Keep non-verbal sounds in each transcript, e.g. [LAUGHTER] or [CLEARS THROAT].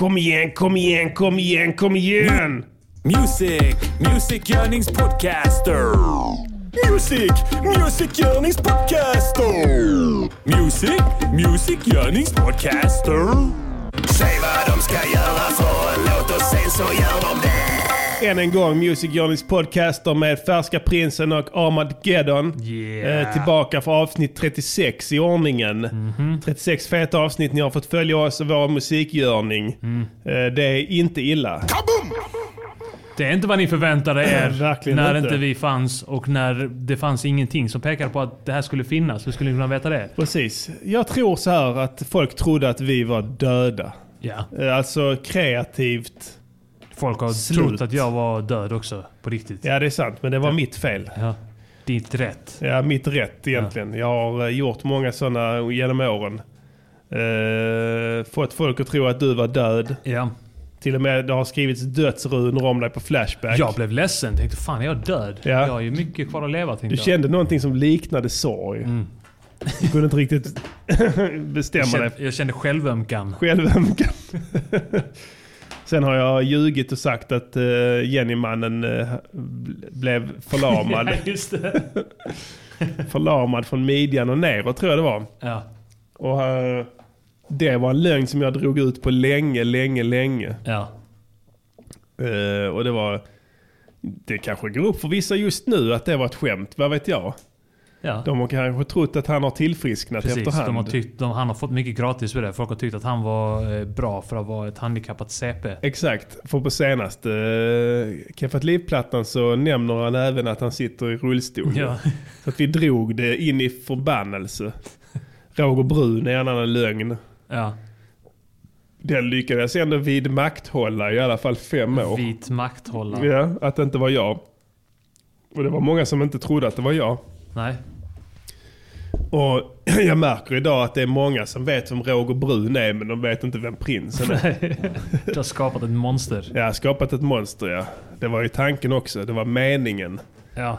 Kom igen, kom igen, kom igen, kom igen! Music, Music Yearnings Podcaster. Music, Music Yearnings Podcaster. Music, Music Yearnings Podcaster. Säg vad de ska göra för en låt och sen så gör de det. Än en gång Music Journeys podcaster med Färska Prinsen och Armageddon. Yeah. Eh, tillbaka för avsnitt 36 i ordningen. Mhm. 36 feta avsnitt. Ni har fått följa oss och vår musikgörning. Mm. Eh, det är inte illa. Det är inte vad ni förväntade er [CLEARS THROAT] när inte. inte vi fanns och när det fanns ingenting som pekade på att det här skulle finnas. Hur skulle ni kunna veta det? Precis. Jag tror så här att folk trodde att vi var döda. Ja. Eh, Alltså kreativt. Folk har Slut. trott att jag var död också. På riktigt. Ja det är sant, men det var mitt fel. Ja. Ditt rätt. Ja, mitt rätt egentligen. Jag har eh, gjort många sådana genom åren. Eh, fått folk att tro att du var död. Ja. Till och med det har skrivits dödsrunor om dig på Flashback. Jag blev ledsen. Tänkte fan är jag död? Ja. Jag har ju mycket kvar att leva tänkte Du jag. kände någonting som liknade sorg. Du kunde inte riktigt [LAUGHS] bestämma jag, dig kände, jag kände självömkan. självömkan. [LAUGHS] Sen har jag ljugit och sagt att uh, Jennymannen uh, blev förlamad. [LAUGHS] Ja, just det. [LAUGHS] förlamad från midjan och neråt tror jag det var. Ja. Och eh, det var en lögn som jag drog ut på länge, länge, länge. Ja. Eh, och det var... Det kanske går upp för vissa just nu att det var ett skämt, vad vet jag? Ja. De har kanske trott att han har tillfrisknat Precis, efterhand. de har tyckt, de, han har fått mycket gratis för det. Folk har tyckt att han var eh, bra för att vara ett handikappat CP. Exakt, för på senaste uh, Keffat Liv-plattan så nämner han även att han sitter i rullstol. Ja. Så att vi drog det in i förbannelse. Roger Brun är en annan lögn. Ja. Den lyckades ändå vidmakthålla i alla fall fem år. Vit makthållare. Ja, att det inte var jag. Och det var många som inte trodde att det var jag. Nej. Och [CLEARS THROAT] jag märker idag att det är många som vet vem Roger Brun är men de vet inte vem prinsen är. Du har skapat ett monster. Jag har skapat ett monster ja. Det var ju tanken också, det var meningen. Ja.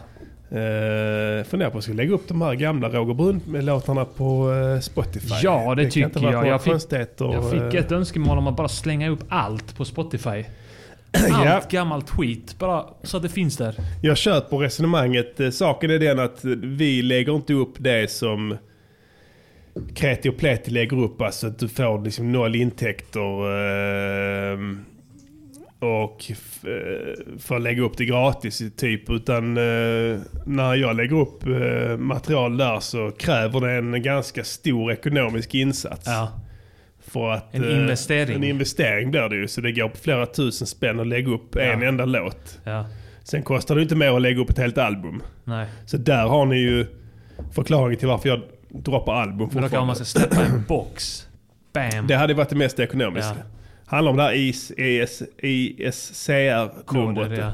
Uh, funderar på att jag lägga upp de här gamla Roger Brun-låtarna på eh, Spotify. Ja, det, kan tycker jag. Jag fick, jag fick eh, ett önskemål om att bara slänga upp allt på Spotify. [CLEARS THROAT] Allt gammalt skit. Bara så att det finns där. Jag köper resonemanget. Eh, Saken är den att vi lägger inte upp det som Kreti och Pleti lägger upp. Alltså att du får liksom noll intäkter. Eh, och eh, att lägga upp det gratis typ. Utan eh, när jag lägger upp material där så kräver det en ganska stor ekonomisk insats. Ja. För att, En eh, investering. En investering blir det ju. Så det går på flera tusen spänn att lägga upp en enda låt. Ja. Sen kostar det inte mer att lägga upp ett helt album. Nej. Så där har ni ju förklaringen till varför jag droppar album Men då kan man ska släppa en box. Bam. Det hade varit det mest ekonomiska. Ja. Handlar om det här IS, ES, ISCR-numret. Ja.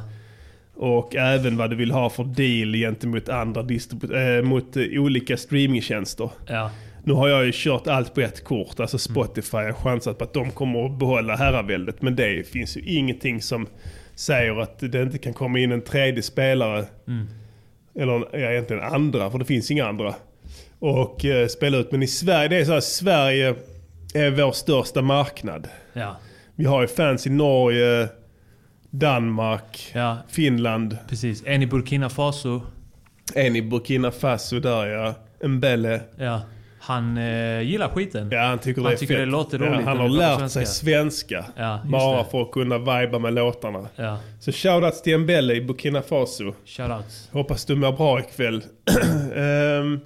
Och även vad du vill ha för deal gentemot andra distribu- äh, mot eh, olika streamingtjänster. Ja. Nu har jag ju kört allt på ett kort, alltså Spotify. Jag har chansat på att de kommer att behålla herraväldet. Men det finns ju ingenting som säger att det inte kan komma in en tredje spelare. Mm. Eller ja, egentligen andra, för det finns inga andra. Och eh, spela ut. Men i Sverige, det är så här, Sverige är vår största marknad. Ja. Vi har ju fans i Norge, Danmark, Ja. Finland. Precis. En i Burkina Faso. En i Burkina Faso där ja. Mbele. Ja. Han eh, gillar skiten. Ja, han tycker Han det tycker fett. det låter ja, roligt Han när har lärt sig svenska. Ja, bara det. för att kunna viba med låtarna. Ja. Så shoutouts till Mbele i Burkina Faso. Shoutouts. Hoppas du mår bra ikväll. [CLEARS THROAT] Ehm,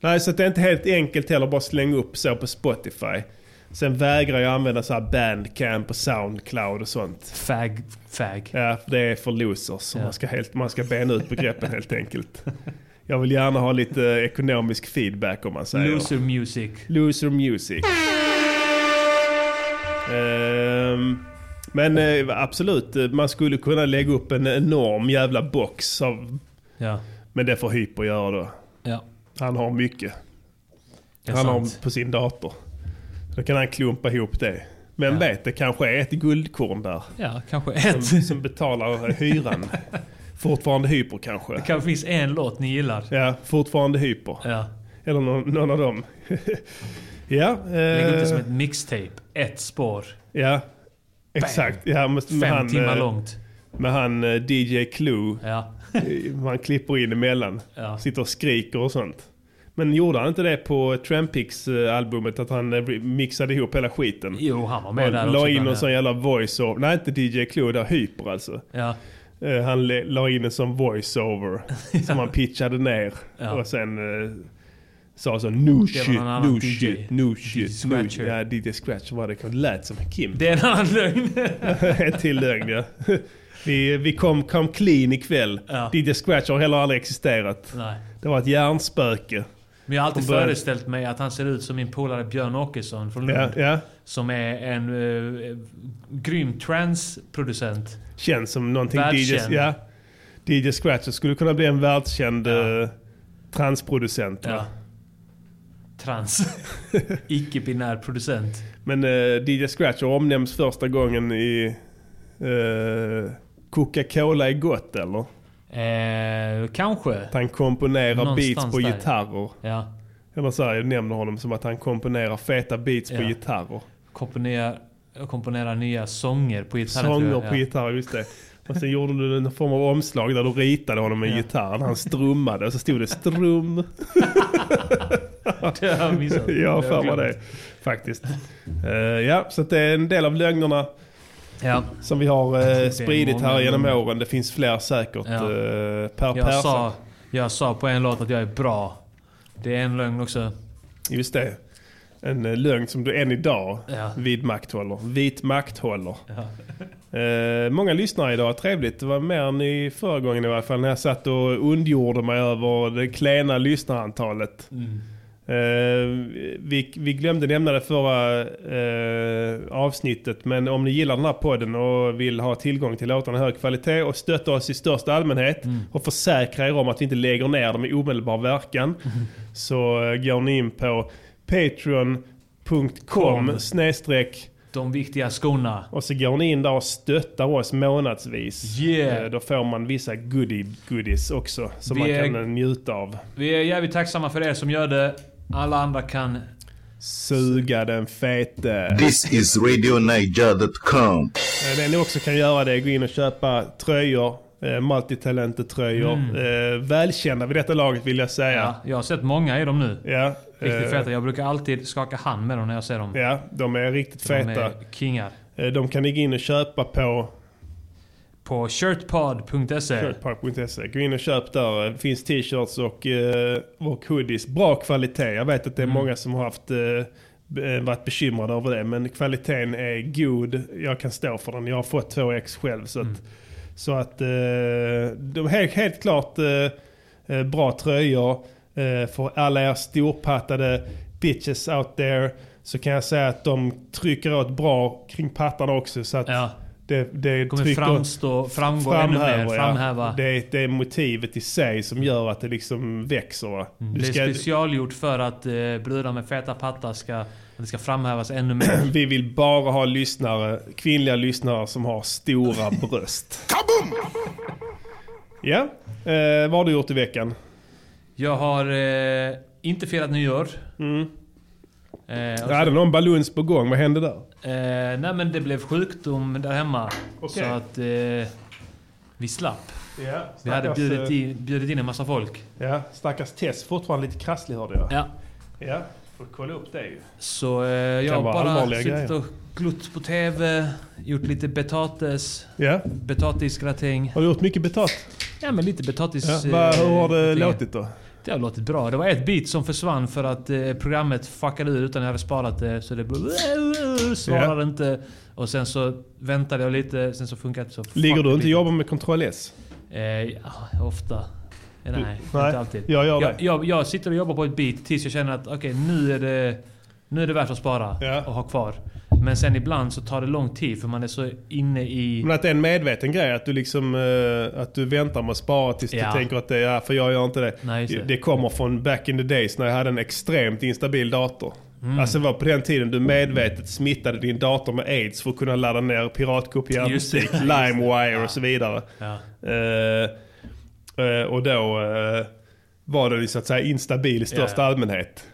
nej, så det är inte helt enkelt heller bara slänga upp så på Spotify. Sen vägrar jag använda så här Bandcamp och Soundcloud och sånt. Fag. Fag. Ja, det är för losers. Ja. Man, ska helt, man ska bena ut begreppen helt enkelt. [LAUGHS] Jag vill gärna ha lite ekonomisk feedback om man säger. Loser music. Loser music. Ehm, men eh, absolut, eh, man skulle kunna lägga upp en enorm jävla box. Av, Ja. men det får Hyper göra då. Ja. Han har mycket. Han har sant. på sin dator. Då kan han klumpa ihop det. Men Ja. vet, det kanske är ett guldkorn där. Ja, kanske Som, ett. som betalar hyran. [LAUGHS] Fortfarande Hyper kanske. Det kanske finns en låt ni gillar. Ja, fortfarande Hyper. Ja. Eller någon, någon av dem. [LAUGHS] ja. Lägg upp det eh, som ett mixtape. Ett spår. Ja, Exakt. Ja, med, Fem han, timmar eh, långt. Med han eh, DJ Clue. Ja. [LAUGHS] Man klipper in emellan. Ja. Sitter och skriker och sånt. Men gjorde han inte det på Trampix-albumet? Att han eh, mixade ihop hela skiten? Jo, han var med där Och la också. in bland någon sån jävla voice-over. Nej, inte DJ Clue, där Hyper alltså. Ja. Eh, Han la in en sån voice-over [LAUGHS] som han pitchade ner. Ja. Och sen eh, sa så var shit, new DJ. shit, new shit. Scratcher. ja, DJ Scratch var det. Det lät som Kim. Det är en annan lögn. [LAUGHS] en till lögn ja. Vi, vi kom, kom clean ikväll. Ja. DJ Scratch har heller aldrig existerat. Nej. Det var ett hjärnspöke. Men jag har alltid föreställt mig att han ser ut som min polare Björn Åkesson från Ja, Lund. ja. Som är en uh, grym transproducent. Känns som någonting DJ, ja. DJ Scratch skulle kunna bli en världskänd Ja. eh, transproducent. Ja. Trans. [LAUGHS] Icke-binär producent. Men uh, DJ Scratch omnämns första gången i eh, Coca-Cola är gott eller? Eh, kanske. Att han komponerar Någonstans beats på där. gitarrer. Ja. Eller så här, jag nämner honom som att han komponerar feta beats på Ja. gitarrer. Komponera, komponera nya sånger på gitarr. Sånger på gitarr, just det. Och sen gjorde du en form av omslag där du ritade honom med Ja. gitarren. Han strummade och så stod det strum. [LAUGHS] Det har jag missat. Jag har för mig det faktiskt. Eh, ja, så det är en del av lögnerna Ja. som vi har uh, spridit här genom åren. Det finns fler säkert. Ja. eh, per Jag person. sa, jag sa på en låt att jag är bra. Det är en lögn också. Just det. En uh, lögn som du än idag Ja. vidmakthåller. Vit makthåller. Ja. Eh, många lyssnare idag, trevligt. Det var mer än i förra gången i alla fall när jag satt och ondgjorde mig över det klena lyssnarantalet. Mm. Eh, vi, vi glömde nämna det förra eh, avsnittet men om ni gillar den här podden och vill ha tillgång till låtarna hög kvalitet och stötta oss i största allmänhet Mm. och försäkra er om att vi inte lägger ner dem i omedelbar verkan [LAUGHS] så eh, går ni in på patreon.com snedstreck De viktiga skorna. och så går ni in där och stöttar oss månadsvis. Yeah. Då får man vissa goodie goodies också som Vi man är- kan eh, njuta av. Vi är jävligt tacksamma för er som gör det. Alla andra kan... Suga den fete. This is RadioNiger.com. Eh, Det ni också kan göra det är gå in och köpa tröjor. Eh, Multitalentet-tröjor. Eh, välkända vid detta laget vill jag säga. Ja, jag har sett många i dem nu. Ja. Riktigt eh, feta. Jag brukar alltid skaka hand med dem när jag ser dem. Ja, de är riktigt De feta. är kingar. Eh, De kan ni gå in och köpa på På shirtpod.se. shirtpark.se. Gå in och köp där. Det finns t-shirts och, eh, och hoodies. Bra kvalitet. Jag vet att det är många som har haft, eh, varit bekymrade över det. Men kvaliteten är god. Jag kan stå för den. Jag har fått två ex själv. Så att, så att eh, de är helt, helt klart eh, eh, bra tröjor. Eh, för alla er storpattade bitches out there. Så kan jag säga att de trycker åt bra kring pattarna också. Så att Ja. Det, det Kommer trycker- framstå, framgå ännu mer. ja. Framhäva. Det, är, det är motivet i sig som gör att det liksom växer. Mm. Det är ska, specialgjort för att eh, brudar med feta pattar ska, att det ska framhävas ännu mer. [CLEARS THROAT] vi vill bara ha lyssnare, kvinnliga lyssnare som har stora [LAUGHS] bröst. Ja, eh, vad har du gjort i veckan? Jag har eh, inte firat nyår. Mm. Eh, och hade någon baluns på gång, vad hände där? Eh, nej men det blev sjukdom där hemma. Okej. Så att eh, vi slapp. Ja, Vi hade stackars, bjudit eh, in, bjudit in en massa folk. Ja, stackars Tess fortfarande lite krasslig hörde jag. Ja. Ja, får kolla upp det ju. Så eh, jag har bara suttit grejer. och glott på TV, gjort lite betates, Ja, betatisgratäng. har du gjort mycket betalt? Ja men lite betatis... Ja, vad, hur har det eh, låtit då? Det har låtit bra. Det var ett beat som försvann för att eh, programmet fuckade ur utan jag hade sparat det. Så det bara... Svarade inte. Och sen så väntade jag lite, sen så funkade det så Ligger du inte och jobbar med Ctrl S? Eh, ja, ofta. Eh, Nej, nej, inte alltid. jag gör jag, jag, jag sitter och jobbar på ett beat tills jag känner att okej, nu, är det, nu är det värt att spara Ja. och ha kvar. Men sen ibland så tar det lång tid för man är så inne i... Men att det är en medveten grej att du liksom eh, att du väntar med att spara tills Ja. du tänker att det är, ja, för jag gör inte det. Nej, det. det kommer från back in the days när jag hade en extremt instabil dator. Mm. Alltså det var på den tiden du medvetet smittade din dator med aids för att kunna ladda ner piratkopierad musik. [LAUGHS] LimeWire och så vidare. Ja. Eh, eh, och då var det så att säga instabil i största Ja, ja. allmänhet.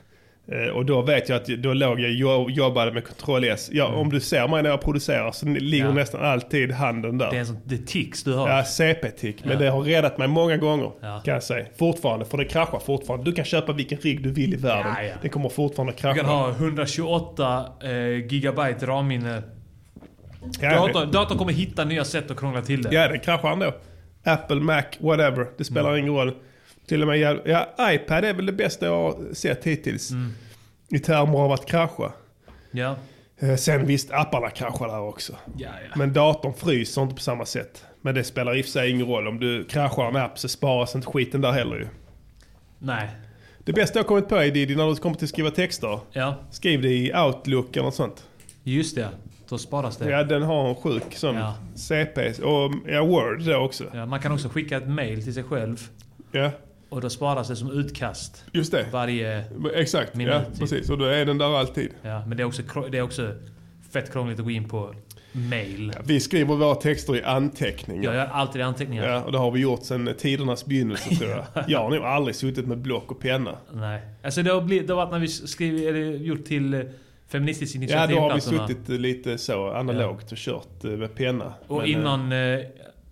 Eh, Och då vet jag att då låg jag och jobbade med Ctrl S. Ja, Om du ser mig när jag producerar så ligger Ja. nästan alltid handen där. Det är en sån, det tics du har. Ja, CP-tick. Men Ja. det har räddat mig många gånger. Ja. Kan jag säga. Fortfarande, för det kraschar fortfarande. Du kan köpa vilken rigg du vill i världen. Ja, ja. Det kommer fortfarande Du krascha. kan ha 128 eh, gigabyte ramminne. ja, Datorn, datorn kommer hitta nya sätt att krångla till det. ja, det kraschar ändå. Apple, Mac, whatever. Det spelar Mm. ingen roll. Till och med ja, iPad är väl det bästa jag har sett hittills. Mm. I termer av att krascha. Ja. Eh, Sen visst, apparna kraschar där också. Ja, ja. Men datorn fryser inte på samma sätt. Men det spelar i och för sig ingen roll. Om du kraschar en app så sparas inte skiten där heller ju. Nej. Det bästa jag kommit på är Diddy, när du kommer till att skriva texter. Ja, Skriv det i Outlook eller något sånt. just det. Då sparas det. Ja, den har en sjuk sån Ja. CP. Och ja, Word då också. Ja, man kan också skicka ett mail till sig själv. Ja, Och då sparas det som utkast. just det. Varje... Exakt, Minut, ja typ. precis. Och då är den där alltid. Ja, men det är, också, det är också fett krångligt att gå in på mail. Vi skriver våra texter i anteckningar. Jag gör alltid anteckningar. Ja, och det har vi gjort sedan tidernas begynnelse tror jag. [LAUGHS] Jag har nog aldrig suttit med block och penna. Nej. Alltså det har, blivit, det har varit när vi skrivit, eller gjort till eh, Feministiskt Ja, initiativ då har vi suttit lite så analogt och kört eh, med penna. Och Men, eh, innan, eh,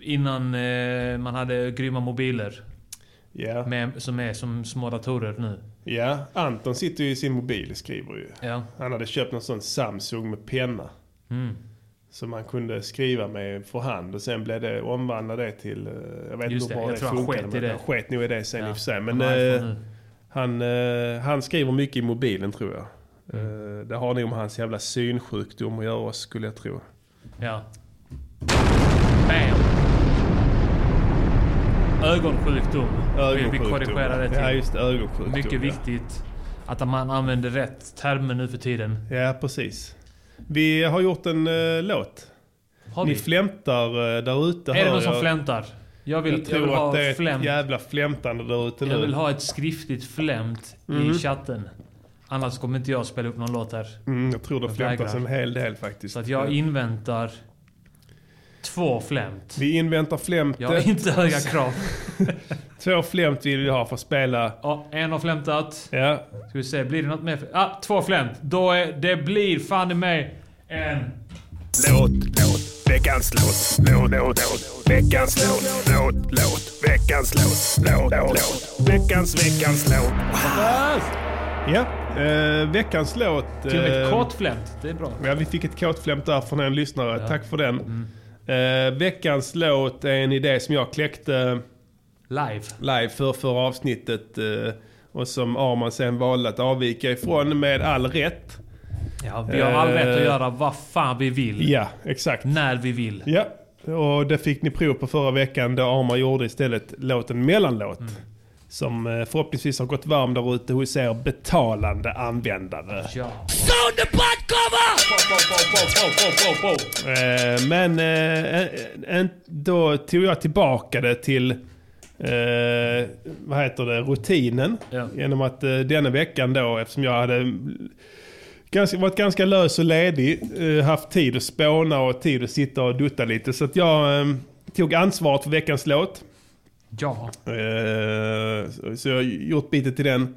innan eh, man hade grymma mobiler. Ja, Med, som är som små datorer nu. ja, Anton sitter ju i sin mobil och skriver ju. Ja. Han hade köpt någon sån Samsung med penna. Mm. Som man kunde skriva med för hand och sen blev det omvandla det till... eh, Jag vet Just inte det, hur bra jag det tror han funkade. sket i det. Han sket nog i det sen Ja. i och för sig. Han Men har eh, han, eh, han skriver mycket i mobilen tror jag. Mm. Eh, det har nog med hans jävla synsjukdom att göra skulle jag tro. Ja. Bam! Ögonsjukdom. Vi- Vi Ögonsjukdom. korrigerar det till. Ja just ögonsjukdom. Mycket ja. viktigt att man använder rätt termer nu för tiden. Ja, precis. Vi har gjort en uh, låt. Har Ni vi? flämtar uh, där ute. Är det någon som jag. flämtar? Jag vill, Jag jag tror vill att ha det är ett flämt. jävla flämtande där ute Jag vill nu. ha ett skriftligt flämt Mhm. i chatten. Annars kommer inte jag spela upp någon låt här. Mm, jag tror det Jag flämtas en hel del faktiskt. Så att jag inväntar två flämt. Vi inväntar flämtet. Jag har inte höga [LAUGHS] krav. Två flämt vill vi ha för att spela. Ja, en har flämtat. Ja, Ska vi se, blir det något mer? Ah, två flämt. Då är, det blir fan i mig en... Låt, låt, veckans låt, låt, låt, låt, veckans låt, låt, låt, veckans låt, låt, låt, veckans, veckans låt. ja. Eh, veckans låt. Till och med ett eh, kort flämt. Det är bra. Ja, vi fick ett kåtflämt där från en lyssnare. Ja. Tack för den. Mm. Eh, veckans låt är en idé som jag kläckte Live. live för förra avsnittet. eh, och som Arman sen valde att avvika ifrån med all rätt. Ja, vi har all Eh, rätt att göra vad fan vi vill. Ja, exakt. När vi vill. Ja, och det fick ni prov på förra veckan då Arman gjorde istället låten mellanlåt. Mm. Som eh, förhoppningsvis har gått varm där ute hos er betalande användare. Ja. Eh, men eh, en, då tog jag tillbaka det till eh, vad heter det, rutinen. Ja. Genom att eh, denna veckan då, eftersom jag hade ganska, varit ganska lös och ledig, eh, haft tid att spåna och tid att sitta och dutta lite. Så att jag tog ansvaret för veckans låt. Ja. Så- jag har gjort bitet till den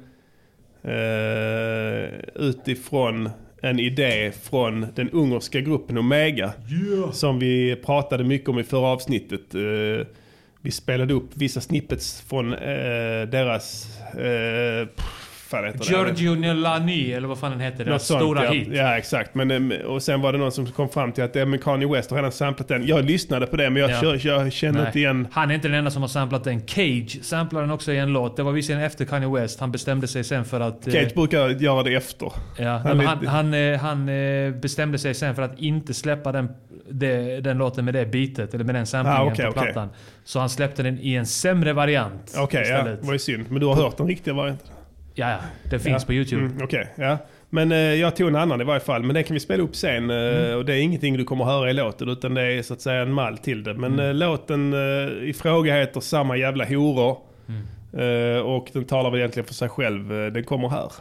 utifrån en idé från den ungerska gruppen Omega. Som vi pratade mycket om i förra avsnittet. Eh, vi spelade upp vissa snippets från eh, deras... Eh, pff, fan heter det? Giorgio Nellani, eller vad fan den heter. Deras stora ja. hit. Ja, exakt. Men, eh, och sen var det någon som kom fram till att eh, Kanye West har redan samplat den. Jag lyssnade på det, men jag, Ja. kör, jag känner Nej. inte igen... Han är inte den enda som har samplat den. Cage samplar den också i en låt. Det var visserligen efter Kanye West. Han bestämde sig sen för att... eh, Cage brukar göra det efter. Ja, Han han, är- han, eh, han eh, bestämde sig sen för att inte släppa den, det, den låten med det beatet, eller med den samplingen Ah, okej, på plattan. Så han släppte den i en sämre variant Okej, ja, istället. det var ju synd. Men du har hört den riktiga varianten? Ja, ja. Det finns Ja. på YouTube. Mm, Okej, ja. Men eh, jag tog en annan i varje fall. Men det kan vi spela upp sen. eh, Mm. Och det är ingenting du kommer att höra i låten. Utan det är så att säga en mall till det. Men Mm. eh, låten eh, i fråga heter Samma jävla horor. Mm. Eh, och den talar väl egentligen för sig själv. Eh, Den kommer här.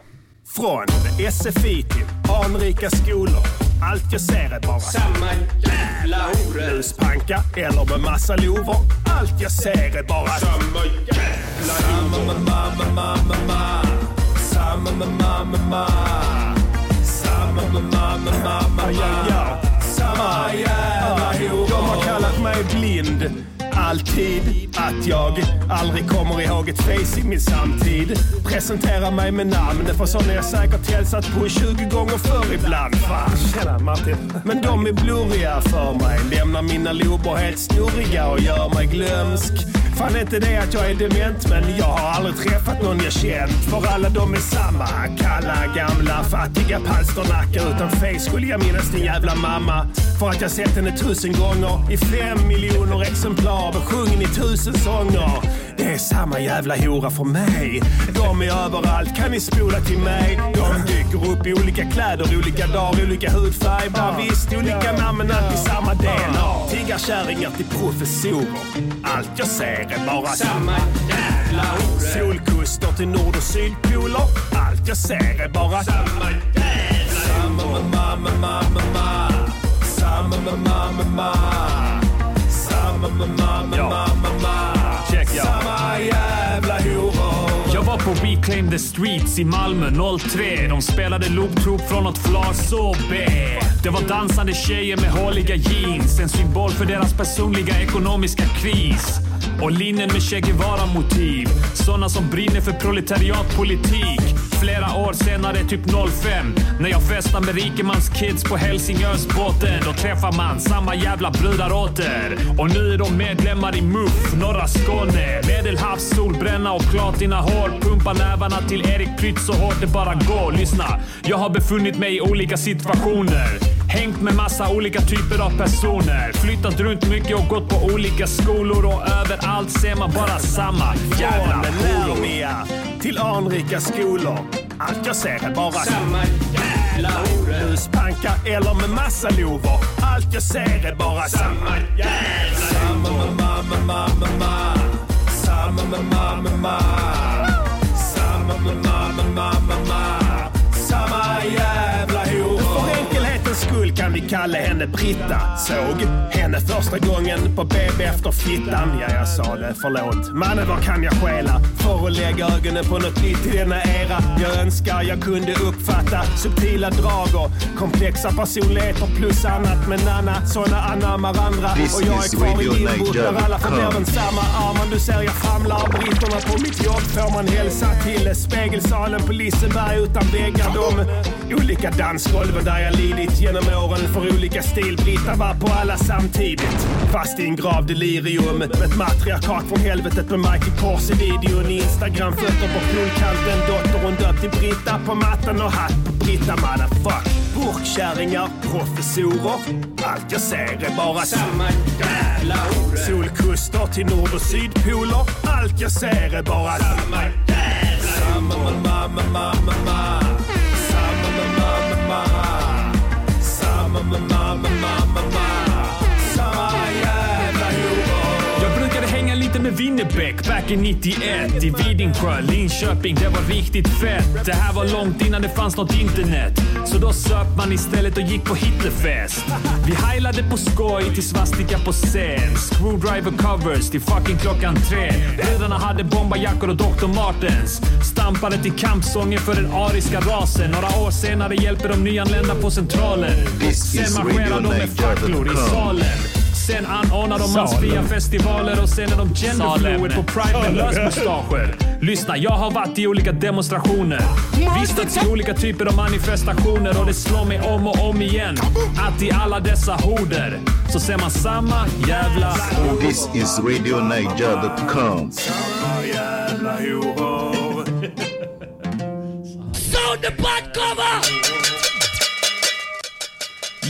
Från SFI till anrika skolor. Allt jag ser är bara samma jävla horor. Luspanka eller med massa lovor. Allt jag ser är bara samma jävla horor. Samma, mamma, mamma, mamma. Samma mamma mamma Samma mamma mamma Samma jävla horor De har kallat mig blind. Alltid att jag aldrig kommer ihåg ett face i min samtid. Presentera mig med namn för sådana jag säkert hälsat på 20 gånger förr ibland. Fan, Tjena Martin. men de är blurriga för mig. Lämnar mina lober helt snurriga och gör mig glömsk. Fan inte det att jag är dement men jag har aldrig träffat någon jag känt. För alla de är samma. Kalla, gamla, fattiga palsternackar Utan face skulle jag minnas din jävla mamma. För att jag sett henne tusen gånger I fem miljoner exemplar besjungen i tusen sånger Det är samma jävla hora för mig. De är överallt, kan ni spola till mig? De dyker upp i olika kläder, olika dagar, olika hudfärg. Bara visst, olika namn men alltid samma DNA Tiggarkärringar till professorer. Allt jag ser är bara samma jävla hora. Solkuster till nord och sydpoler. Allt jag ser är bara samma jävla Samma mamma mamma mamma. Samma mamma mamma Check, ja. Samma jävla horor Jag var på Reclaim the Streets i Malmö 03. De spelade looptroop från något flas och B. Det var dansande tjejer med håliga jeans. En symbol för deras personliga ekonomiska kris. Och linnen med Che Guevara-motiv. Såna som brinner för proletariatpolitik. Flera år senare, typ 05, när jag festar med rikemans kids på Helsingörsbåten. Då träffar man samma jävla brudar åter. Och nu är de medlemmar i MUF, norra Skåne. Medelhavs, solbränna och platina hår. Pumpa nävarna till Erik Prytz så hårt det bara går. Lyssna, jag har befunnit mig i olika situationer. Hängt med massa olika typer av personer. Flyttat runt mycket och gått på olika skolor och överallt ser man bara samma jävla horor. Till anrika skolor. Allt jag ser är bara samma jävla horor. Huspanka eller med massa lover. Allt jag ser är bara samma jävla Samma mamma mamma mamma. Samma mamma mamma. Samma mamma mamma mamma. Samma jävla horor. För enkelhetens skull vi kalla henne Britta. Såg henne första gången på BB efter fittan. Ja, jag sa det. Förlåt. Mannen, vad kan jag stjäla? För att lägga ögonen på något nytt i denna era. Jag önskar jag kunde uppfatta subtila drag och komplexa personligheter plus annat. Men Nanna, såna anammar andra. This och jag är kvar i limbo där alla får nerven samma armen. Du ser jag famlar britterna på mitt jobb. Får man hälsa till spegelsalen på Liseberg utan väggar. De olika dansgolven där jag lidit genom åren för olika stil. Var på alla samtidigt. Fast i en grav delirium. Ett matriarkat från helvetet med Michael Kors i videon. Instagram fötter på poolkanten. Hon döpt till Britta på mattan och hatt på Britta motherfuck. Burkkärringar, professorer. Allt jag ser är bara samma jävla hora. Solkuster till nord och sydpoler. Allt jag ser är bara samma jävla Samma mamma mamma mamma. Samma mamma med Winnerbäck back in 91 i Vidingsjö, Linköping. Det var riktigt fett. Det här var långt innan det fanns något internet. Så då söp man istället och gick på Hitlerfest. Vi heilade på skoj till svastika på scen. Screwdriver covers till fucking klockan tre. Bröderna hade bombarjackor och Dr. Martens. Stampade till kampsånger för den ariska rasen. Några år senare hjälper de nyanlända på centralen. Sen marscherar de med facklor i salen. Sen anordnar de mansfria festivaler och sen är de genderfluid på Pride med lösmustascher. Lyssna, jag har varit i olika demonstrationer. Vistats i olika typer av manifestationer och det slår mig om och om igen att i alla dessa horder så ser man samma jävla This is RadioNiger.com. Samma jävla horor.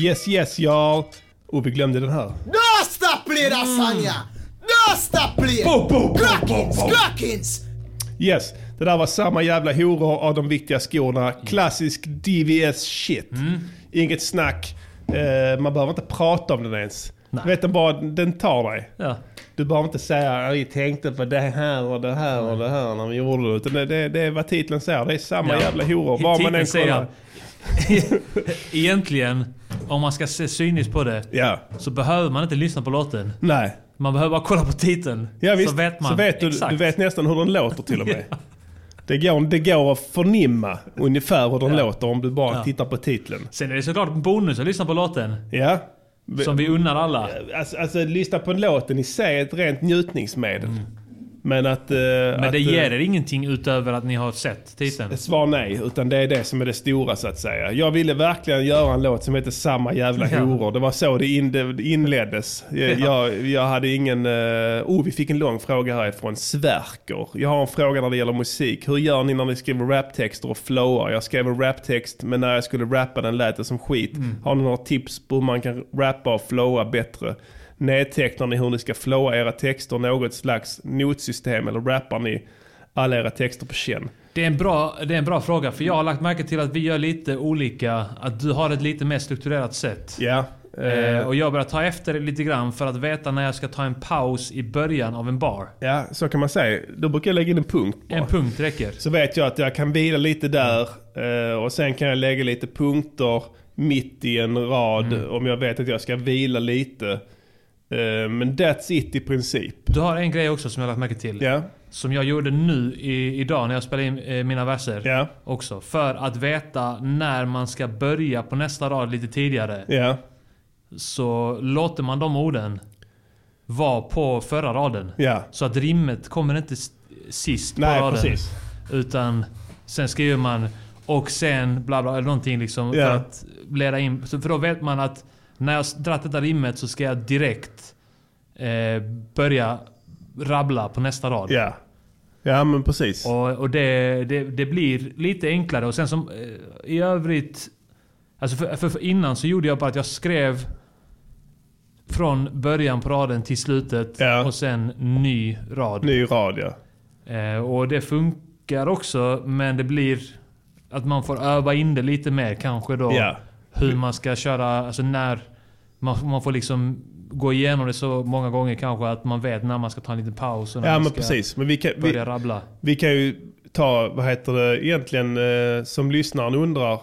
Yes, yes, y'all. Och vi glömde den här. Song, yeah. No stop play. Crackins, crackins. Yes, det där var samma jävla horor av de viktiga skorna. Klassisk DVS shit. Inget snack. Eh, man behöver inte prata om den ens. Du vet den bara, den tar dig. Ja. Du behöver inte säga vi tänkte på det här och det här och det här när vi gjorde det. Utan det, det, det är vad titeln säger. Det är samma Ja. jävla horor. Var man än säger kollar. [LAUGHS] Egentligen, om man ska se cyniskt på det, Ja. så behöver man inte lyssna på låten. Nej. Man behöver bara kolla på titeln. Ja, visst. Så vet man så vet du, exakt. du vet nästan hur den låter till och med. [LAUGHS] Det går, det går att förnimma ungefär hur den låter om du bara Ja. tittar på titeln. Sen är det såklart en bonus att lyssna på låten. Ja. Som vi unnar alla. Alltså, alltså lyssna på låten i sig är ett rent njutningsmedel. Men att... eh, Men att, det eh, ger er ingenting utöver att ni har sett titeln. Svar nej, utan det är det som är det stora så att säga. Jag ville verkligen göra en låt som heter Samma jävla Ja. horor. Det var så det in, det inleddes. Jag, jag, jag hade ingen... Uh, oh, vi fick en lång fråga härifrån. Sverker. Jag har en fråga när det gäller musik. Hur gör ni när ni skriver raptexter och flowar? Jag skrev en raptext, men när jag skulle rappa den lät det som skit. Mm. Har ni några tips på hur man kan rappa och flowa bättre? Nedtecknar ni hur ni ska flowa era texter? Något slags notsystem? Eller rappar ni alla era texter på känn? Det är, en bra, det är en bra fråga, för jag har lagt märke till att vi gör lite olika. Att du har ett lite mer strukturerat sätt. Ja. Eh, Eh, och jag börjar ta efter det lite grann för att veta när jag ska ta en paus i början av en bar. ja, så kan man säga. Då brukar jag lägga in en punkt bara. En punkt räcker. Så vet jag att jag kan vila lite där eh, och sen kan jag lägga lite punkter mitt i en rad Mm. om jag vet att jag ska vila lite. Eh, men that's it i princip. Du har en grej också som jag har lagt märke till. Ja, Som jag gjorde nu i, idag när jag spelade in eh, mina verser. ja, Också. För att veta när man ska börja på nästa rad lite tidigare. ja, Så låter man de orden vara på förra raden. Så att rimmet kommer inte sist på Nej, raden. precis. Utan sen skriver man och sen bla bla eller någonting liksom. För att leda in. För då vet man att när jag dragit detta rimmet så ska jag direkt eh, börja rabbla på nästa rad. Ja, ja men precis. Och, och det, det, det blir lite enklare. Och sen som eh, i övrigt... Alltså för, för, för innan så gjorde jag bara att jag skrev från början på raden till slutet Ja. och sen ny rad. Ny rad ja. Eh, och det funkar också, men det blir att man får öva in det lite mer kanske då. Ja, Hur man ska köra, alltså när... Man, man får liksom gå igenom det så många gånger kanske att man vet när man ska ta en liten paus och när ja man men ska precis. Men vi kan, vi, börja rabbla. vi kan ju ta, vad heter det, egentligen eh, som lyssnaren undrar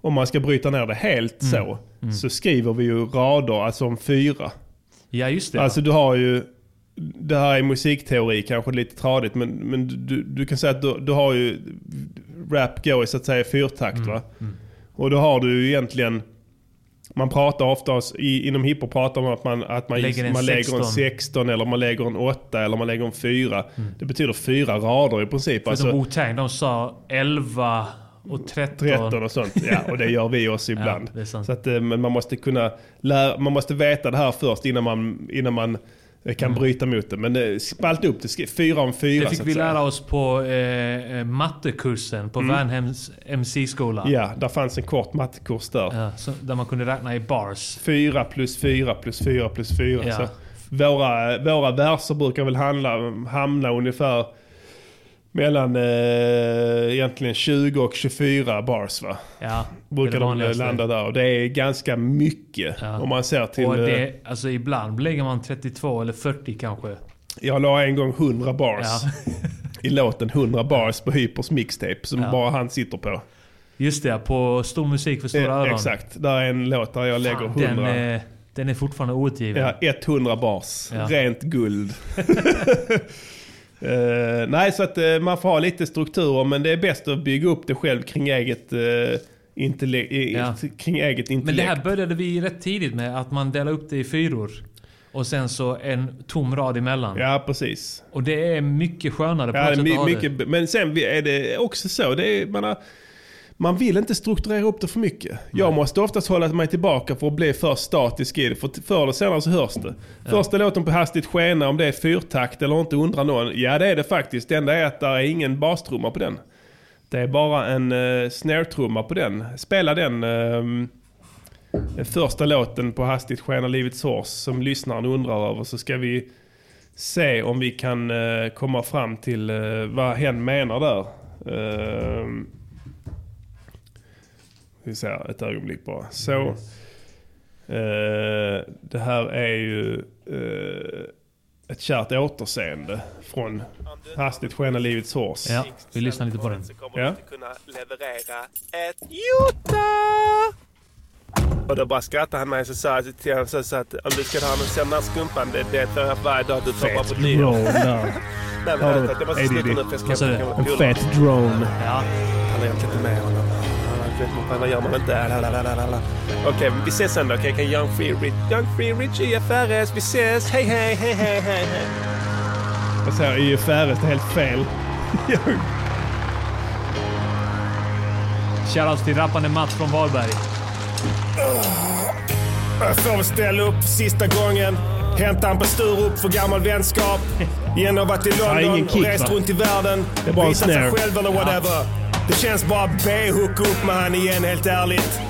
om man ska bryta ner det helt Mm. så. Så skriver vi ju rader, alltså om fyra. Ja, just det. Alltså du har ju, det här är musikteori kanske lite tradigt men, men du, du kan säga att du, du har ju, rap går i så att säga fyrtakt Mm, va? Och då har du ju egentligen, man pratar ofta, i, inom hiphop pratar man att man, att man, Lägger en man lägger en 16. 16 eller man lägger en 8 eller man lägger en 4. Det betyder fyra rader i princip. Mm. Förutom Alltså Wu-Tang, de sa 11 och 13. 13 och sånt. Ja, och det gör vi också [LAUGHS] ibland. Ja. Så att, eh, man måste kunna lära, man måste veta det här först innan man, innan man eh, kan bryta mot det. Men spalta upp det, fyra om fyra Mm. Det fick vi lära oss på eh, eh, mattekursen på Värnhems MC-skola. Ja, där fanns en kort mattekurs där. Ja, så, där man kunde räkna i bars. Fyra plus fyra plus fyra plus fyra. Ja. Så våra, våra verser brukar väl handla, hamna ungefär mellan eh, egentligen 20 och 24 bars va? Ja, Brukar de landa där. Och det är ganska mycket Ja. om man ser till... Och eh, det, alltså ibland lägger man 32 eller 40 kanske. Jag la en gång 100 bars Ja. [LAUGHS] i låten 100 bars på Hypers mixtape som Ja. bara han sitter på. Just det, på Stor musik för stora Eh, öron. Exakt, där är en låt där jag lägger Fan, 100. Den, är, den är fortfarande outgiven. Ja, 100 bars. Rent guld. [LAUGHS] [LAUGHS] Eh, nej, så att eh, man får ha lite strukturer men det är bäst att bygga upp det själv kring eget, uh, intelle- Ja. kring eget intellekt. Men det här började vi rätt tidigt med, att man delar upp det i fyror. Och sen så en tom rad emellan. Ja, precis. Och det är mycket skönare på Ja, något sätt my, att ha det. mycket, men sen är det också så. Det är, man, har, man vill inte strukturera upp det för mycket. Jag måste oftast hålla mig tillbaka för att bli för statisk i det. För förr eller senare så hörs det. Första låten på Hastigt skena, om det är fyrtakt eller inte undrar någon. Ja det är det faktiskt. Det enda är att det är ingen bastrumma på den. Det är bara en uh, snare-trumma på den. Spela den ehm, första låten på Hastigt skena Livets Hårs som lyssnaren undrar över så ska vi se om vi kan eh, komma fram till eh, vad hen menar där. Uh, vi ser ett ögonblick bara. Så. eh, det här är ju eh, ett kärt återseende från Hastigt skena Livets Hårs. Ja, vi lyssnar lite på den. Så kommer Ja. kunna leverera ett jota! Och då bara skrattade han mig så sa jag till honom så, så att om du ska ha någon sån här skumpan, det, det är för varje dag du toppar på nyår. [LAUGHS] Har du var det. Jag måste sluta nu för jag ska En fet drone. Ja. Han är egentligen inte med honom. Vad gör man inte? Okej, vi ses sen då. Okej, okay, Young Free Rich. Young Free Rich IFRS. Vi ses. Hej, hej, hej, hej, hej. hej. Jag säger IFRS, det är helt fel. [LAUGHS] Shoutout till rappande Mats från Varberg. Jag får väl ställa upp sista gången. Hämta en på Sturup för gammal vänskap. [LAUGHS] Har varit i London och kick, rest va? runt i världen. Det en Visat sig själv eller whatever. Det känns bara B hooka upp med han igen helt ärligt.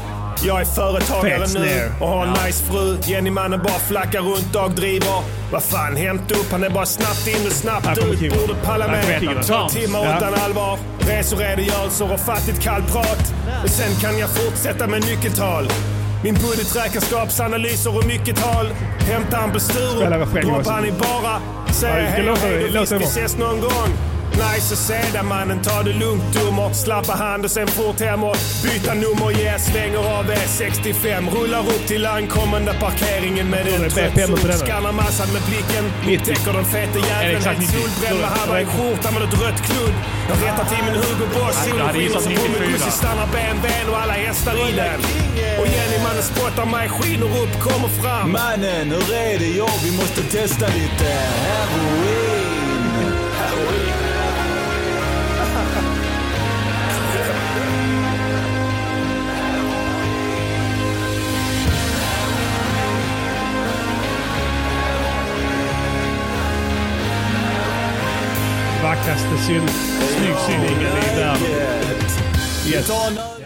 Jag är företagare nu och har en nice fru. Jenny-mannen bara flackar runt, dagdriver. Vad fan, hämta upp. Han är bara snabbt in och snabbt ut. Borde palla med. Två timmar Ja. utan allvar. Reseredogörelser och fattigt kallprat. Men sen kan jag fortsätta med nyckeltal. Min budgeträkenskapsanalyser och mycket tal. Hämta han på Sturup, droppa han i bara. Ja, ska hej hej och visst vi ses någon gång. Nice att se dig mannen, ta det lugnt dummer. Slappa hand och sen fort hem och byta nummer. Yeah, svänger av E65. Rullar upp till ankommande parkeringen med en trött sol. den. Skannar massan med blicken. 90. Upptäcker den fete jäveln. Helt 90? solbränd med halva i skjortan med ett rött kludd. Jag rättar till min Hugo Boss. Solen skiner gissat så på min 94. Gussi stannar BMWn och alla hästar i den. Och Jenny mannen spottar mig, skiner upp, kommer fram. Mannen, hur är det? Ja, vi måste testa lite heroin. Vackraste synt, snyggsynningen i världen. Yes.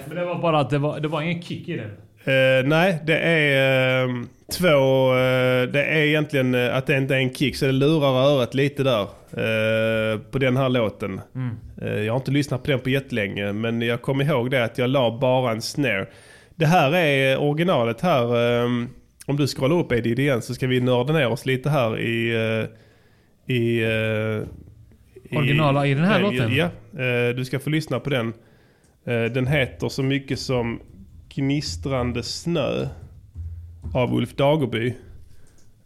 Men det var bara att det var, det var ingen kick i den. Eh, nej, det är eh, två... eh, det är egentligen eh, att det inte är en kick, så det lurar örat lite där. på den här låten. Eh, jag har inte lyssnat på den på jättelänge, men jag kommer ihåg det att jag la bara en snare. Det här är originalet här. eh, om du scrollar upp Eddie igen så ska vi nörda ner oss lite här i... i- Originala i den här låten? Ja, eh, du ska få lyssna på den. Eh, Den heter så mycket som Gnistrande snö av Ulf Dagerby.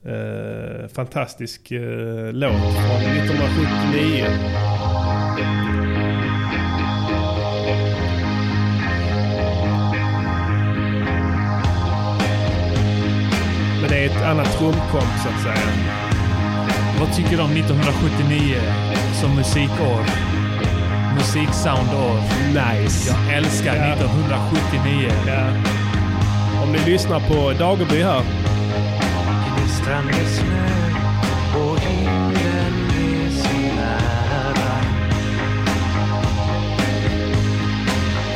Eh, fantastisk låt från 1979. Men det är ett annat trumkomp så att säga. Vad tycker du om 1979 som musikår? Musiksoundår. Nice. Jag älskar Ja. 1979. Ja. Om ni lyssnar på Dagerby här. Gnistrande snö och himlen är så nära.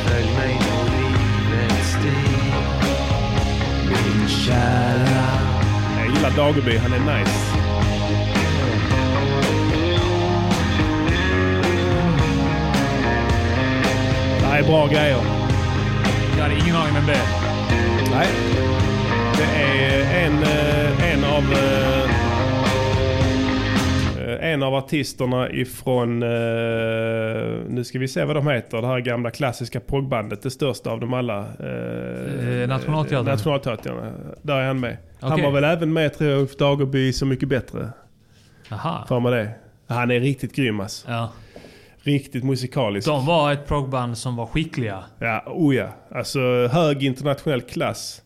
Följ mig på livets stig, min kära. Jag gillar Dagerby, han är nice. Här är bra grejer. Jag hade ingen aning vem det är. Nej. Det är en, eh, en av... eh, eh, En av artisterna ifrån, eh, nu ska vi se vad de heter, det här gamla klassiska proggbandet, det största av dem alla. Eh, Eh, Nationalteatern. Nationalteatern, där är han med. Han Okej. var väl även med tror jag, Ulf Dagerby Så Mycket Bättre. Aha. För mig det. Han är riktigt grym alltså. Ja. Riktigt musikalisk. De var ett proggband som var skickliga. Ja, oh ja. Alltså hög internationell klass.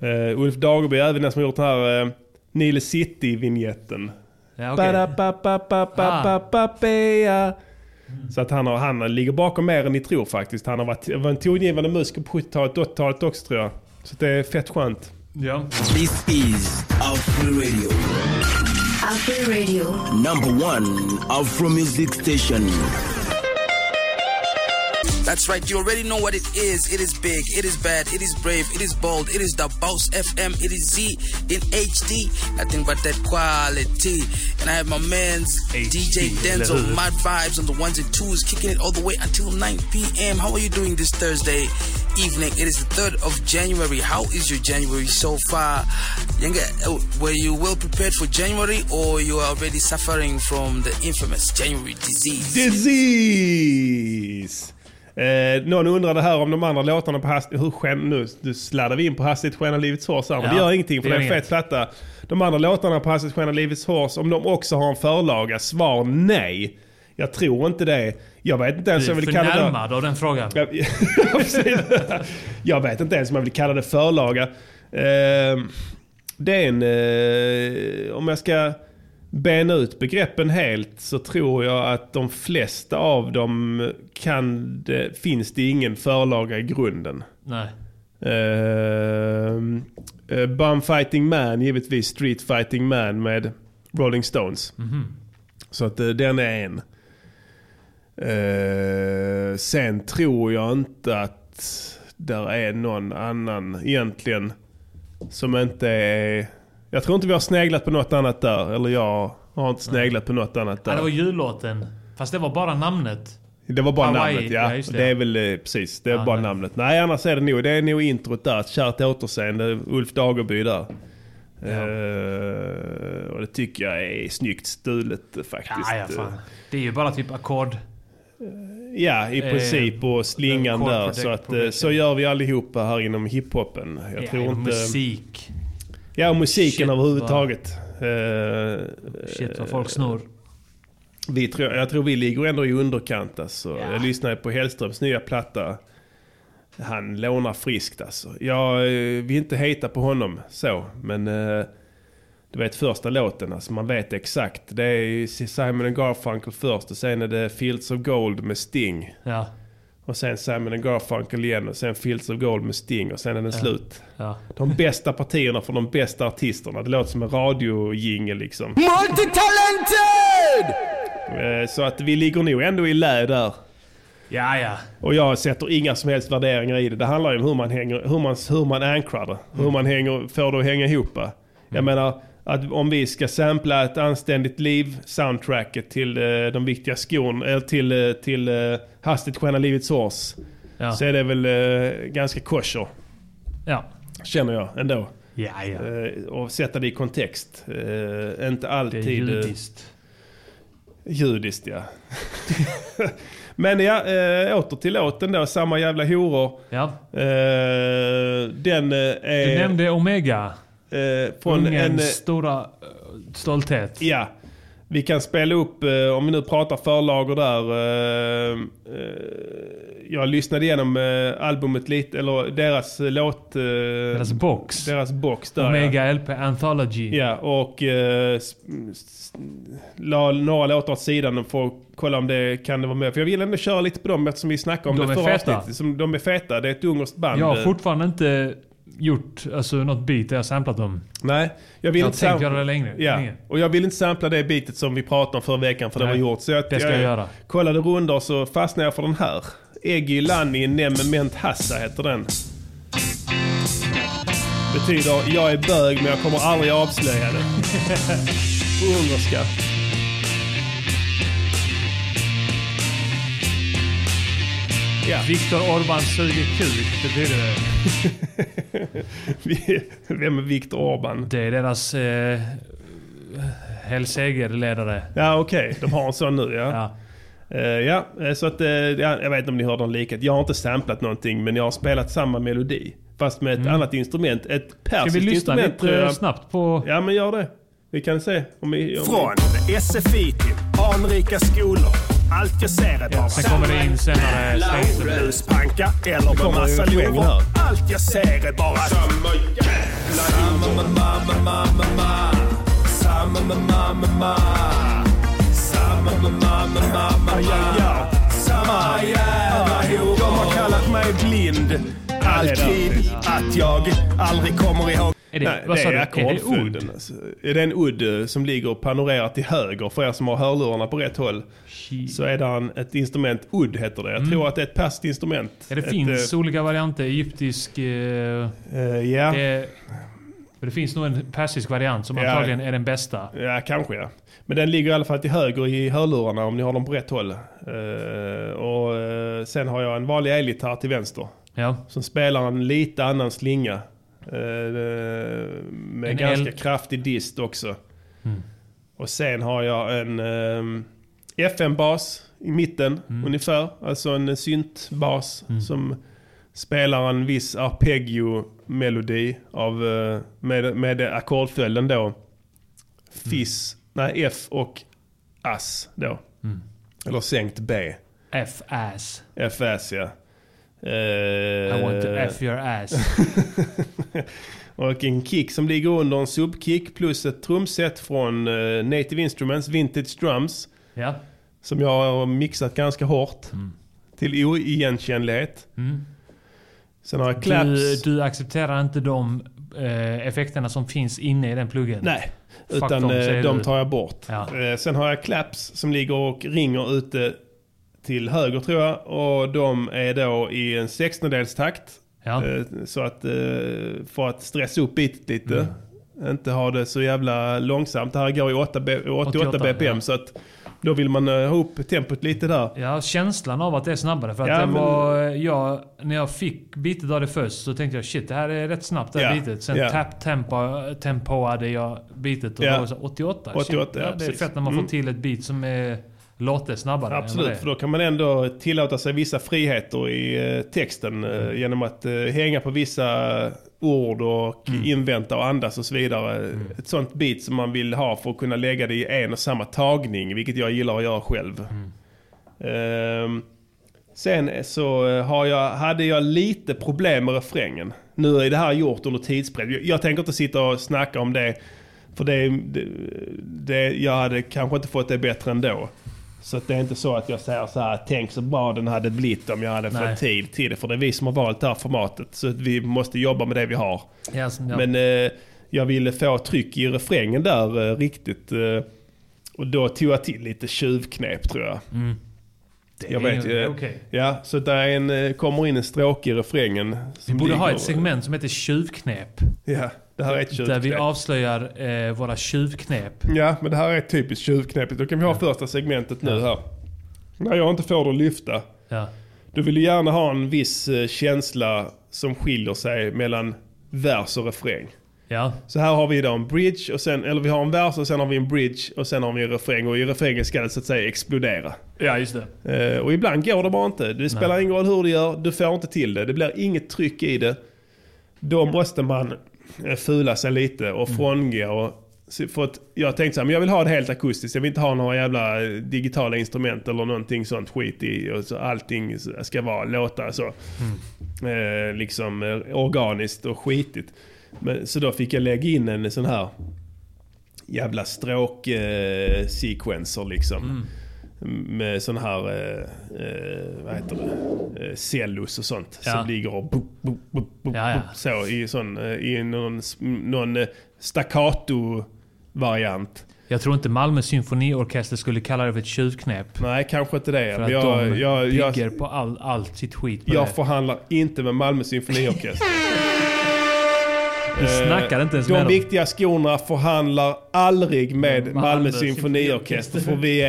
Eh, Ulf Dagerby är även den som har gjort den här uh, Nile City-vinjetten. Ja. Ba-da-ba-ba-ba-ba-ba-ba. Så att han, har, han ligger bakom mer än ni tror faktiskt. Han har varit, var en tongivande musiker på 70-talet, 80-talet också tror jag. Så det är fett skönt. Ja. This is Afro Radio, Afro Radio. number one Afro music station. That's right, you already know what it is. It is big, it is bad, it is brave, it is bold, it is the Boss FM, it is Z in HD. Nothing but that quality. And I have my man's DJ Denzel, [LAUGHS] Mad Vibes on the ones and twos, kicking it all the way until 9 p.m. How are you doing this Thursday evening? It is the 3rd of January. How is your January so far? Uh, were you well prepared for January or you are already suffering from the infamous January disease? Disease! Eh, någon undrade här om de andra låtarna på hastighet... Hur sken, nu, nu sladdar vi in på Hastigt skenar livets hårs här, men Ja, det gör ingenting för det är en fet platta. De andra låtarna på Hastigt skenar livets hårs, om de också har en förlaga? Svar nej. Jag tror inte det. Jag vet inte ens Du om är jag vill kalla det... förnärmad av den frågan. [LAUGHS] Jag vet inte ens om jag vill kalla det förlaga. Eh, det är en... Eh, om jag ska bena ut begreppen helt så tror jag att de flesta av dem kan det, finns det ingen förlaga i grunden. Nej. Uh, uh, Bum Fighting Man, givetvis Street Fighting Man med Rolling Stones. Mhm. Så att eh, den är en. Eh, sen tror jag inte att där är någon annan egentligen som inte är... Jag tror inte vi har sneglat på något annat där. Eller jag har inte sneglat på något annat Ja, där. det var jullåten. Fast det var bara namnet. Det var bara Hawaii, namnet ja. ja, det. det. är väl eh, precis, det är Ja, bara nej. namnet. Nej annars är det nog, det är nog introt där. Kärt återseende, Ulf Dagerby där. Eh, och det tycker jag är snyggt stulet eh, faktiskt. Ja, ja, fan. Det är ju bara typ ackord. Ja, i princip och slingan där. Så, att, så gör vi allihopa här inom hiphopen. Jag Ja, tror inte... musik. Ja, och musiken Shit, överhuvudtaget. Eh, Shit vad folk snor. Vi tror, jag tror vi ligger ändå i underkant alltså. Jag lyssnade på Hellströms nya platta. Han lånar friskt alltså. Jag eh, vill inte hejta på honom så. Men eh, du vet första låten, alltså man vet exakt. Det är Simon Garfunkel först och sen är det Fields of Gold med Sting. Ja. Och sen Simon and Garfunkel igen och sen Fields of Gold med Sting och sen är den Ja. slut. Ja. De bästa partierna för de bästa artisterna. Det låter som en radiojingel liksom. Multitalented! Eh, Så att vi ligger nog ändå i lä där. Ja, ja. Och jag sätter inga som helst värderingar i det. Det handlar ju om hur man, hänger, hur man, hur man ankrar det. Hur man hänger, får det att hänga ihop. Jag menar, att om vi ska sampla ett anständigt liv, soundtracket till eh, de viktiga skorna, eller till, eh, till eh, Hastigt skenar livets hårs. Ja. Så är det väl eh, ganska kosher. Ja. Känner jag ändå. Ja, ja. Eh, och sätta det i kontext. Eh, inte Det är alltid... eh, judiskt. Judiskt ja. [LAUGHS] Men ja, äh, åter till låten då. Samma jävla horor. Ja. Eh, den eh, är... Du nämnde Omega. Eh, från Ungens en... eh, stora eh, stolthet. Ja. Vi kan spela upp, eh, om vi nu pratar förlagor där. jag lyssnade igenom albumet lite, eller deras låt... Deras box. Deras box där ja. Omega LP Anthology. Ja, och eh, la några låtar åt sidan för att kolla om det kan det vara med. För jag vill ändå köra lite på dem eftersom vi snackade om De det förra avsnittet. De är feta, det är ett ungerskt band. Jag har fortfarande inte gjort alltså, något beat där jag samplat dem. Nej, jag vill Jag inte tänkt sam- göra det längre. Ja, länge. och jag vill inte sampla det bitet som vi pratade om förra veckan för det Nej, var gjort. Så jag, det ska jag göra. kollade rundor så fastnade jag för den här. Eggy Lani Nemement Hassa heter den. Betyder jag är bög men jag kommer aldrig avslöja det. [LAUGHS] På ungerska. Ja. Viktor Orban suger kuk, betyder det. [LAUGHS] Vem är Viktor Orban? Det är deras eh, Hellseger-ledare. Ja okej, de har en sån nu ja. Ja. Eh, ja, eh, så att eh, ja, jag vet inte om ni hörde någon likhet. Jag har inte samplat någonting men jag har spelat samma melodi. Fast med ett Mm. annat instrument. Ett Ska persiskt vi lyssna instrument. tror lite jag. snabbt på... Ja men gör det. Vi kan se. Om vi, om Från SFI till anrika skolor. Allt jag ser är bara Sen kommer det in senare. Bluspanka eller med massa lovor. Allt jag ser är bara samma jävla Samma mamma mamma mamma Samma mamma mamma Samma mamma mamma ja, ja. Samma jävla horor. De har kallat mig blind. Alltid att jag aldrig kommer ihåg. Är det, Nej, vad det är det ackordföljden. ord? Alltså. Är det en udd eh, som ligger panorerat till höger för er som har hörlurarna på rätt håll. Så är det en, ett instrument, udd heter det. Jag tror att det är ett persiskt instrument. Ja, det ett, finns eh, olika varianter. Egyptisk... Eh, ja. det, men det finns nog en persisk variant som Ja. antagligen är den bästa. Ja, kanske ja. Men den ligger i alla fall till höger i hörlurarna om ni har dem på rätt håll. Eh, och eh, sen har jag en vanlig elgitarr till vänster. Ja. Som spelar en lite annan slinga. Eh, med En ganska el- kraftig dist också. Mm. Och sen har jag en eh, FM-bas i mitten ungefär. Alltså en syntbas som spelar en viss arpeggio-melodi av, eh, med, med ackordföljden då. Fiss, nej F och Ass då. Eller sänkt B. F-ass. F-Ass ja. Eh, I want to F your ass. [LAUGHS] och en kick som ligger under en subkick plus ett trumset från eh, Native Instruments Vintage Drums. Ja. Som jag har mixat ganska hårt. Till oigenkännlighet. Mm. Sen har jag Du, claps. du accepterar inte de eh, effekterna som finns inne i den pluggen? Nej, Fuck utan dem, de du. tar jag bort. Ja. Sen har jag claps som ligger och ringer ute till höger tror jag. Och de är då i en 16-dels takt. Ja. Eh, Så att eh, för att stressa upp beatet lite. Inte ha det så jävla långsamt. Det här går i 8 B, 88, 88, bpm ja. så att då vill man eh, ha upp tempot lite där. Ja, känslan av att det är snabbare. För att Ja, det men- var, jag, när jag fick bitet av det först så tänkte jag shit, det här är rätt snabbt det här Ja, bitet. Sen ja. tap tempo, tempoade jag bitet och Ja. då var det så 88. Shit, 88, ja, ja, det är precis. fett när man Mm. får till ett beat som är, låter snabbare. Absolut, för då kan man ändå tillåta sig vissa friheter i eh, texten eh, genom att eh, hänga på vissa ord och invänta och andas och så vidare. Ett sånt beat som man vill ha för att kunna lägga det i en och samma tagning, vilket jag gillar att göra själv. Ehm, sen så har jag, hade jag lite problem med refrängen. Nu är det här gjort under tidspress. Jag, jag tänker inte sitta och snacka om det. För det, det, det, jag hade kanske inte fått det bättre ändå. Så det är inte så att jag säger så här, tänk så bra den hade blivit om jag hade Nej. fått tid till det. För det är vi som har valt det här formatet. Så vi måste jobba med det vi har. Som- ja. Men eh, jag ville få tryck i refrängen där eh, riktigt. Eh, och då tog jag till lite tjuvknep tror jag. Mm. Det Jag vet ju- okej. Ja, så där en, eh, kommer in en stråke i refrängen. Vi borde ha ett segment som heter tjuvknep. Ja, det här är ett Där vi tjuvknep. avslöjar eh, våra tjuvknep. Ja, men det här är ett typiskt tjuvknepet. Då kan vi ha första segmentet nu här. När jag inte får det att lyfta. Ja. Du vill gärna ha en viss eh, känsla som skiljer sig mellan vers och refräng. Ja. Så här har vi då en bridge, och sen, eller vi har en vers och sen har vi en bridge och sen har vi en refräng. Och i refrängen ska det så att säga explodera. Ja, just det. Eh, och ibland går det bara inte. Det spelar ingen roll hur du gör, du får inte till det. Det blir inget tryck i det. Då måste man fula sig lite och frångå. Och, för att jag tänkte så här, men jag vill ha det helt akustiskt. Jag vill inte ha några jävla eh, digitala instrument eller någonting sånt skit i. Och så allting ska vara, låta så. Eh, liksom eh, organiskt och skitigt. Men, så då fick jag lägga in en sån här jävla stråk-sequencer liksom. Med sån här, eh, eh, vad heter det, eh, cellus och sånt. Ja. Som ligger och bup, bup, bup, bup, Ja, ja. så i, sån, eh, i någon, någon eh, staccato-variant. Jag tror inte Malmö symfoniorkester skulle kalla det för ett tjuvknep. Nej, kanske inte det. För att jag, de jag, jag, bygger på all, allt sitt skit på jag det. förhandlar inte med Malmö symfoniorkester. [LAUGHS] Du snackar inte ens De med dem. viktiga skorna förhandlar aldrig med Malmö, Malmö symfoniorkester. För vi är...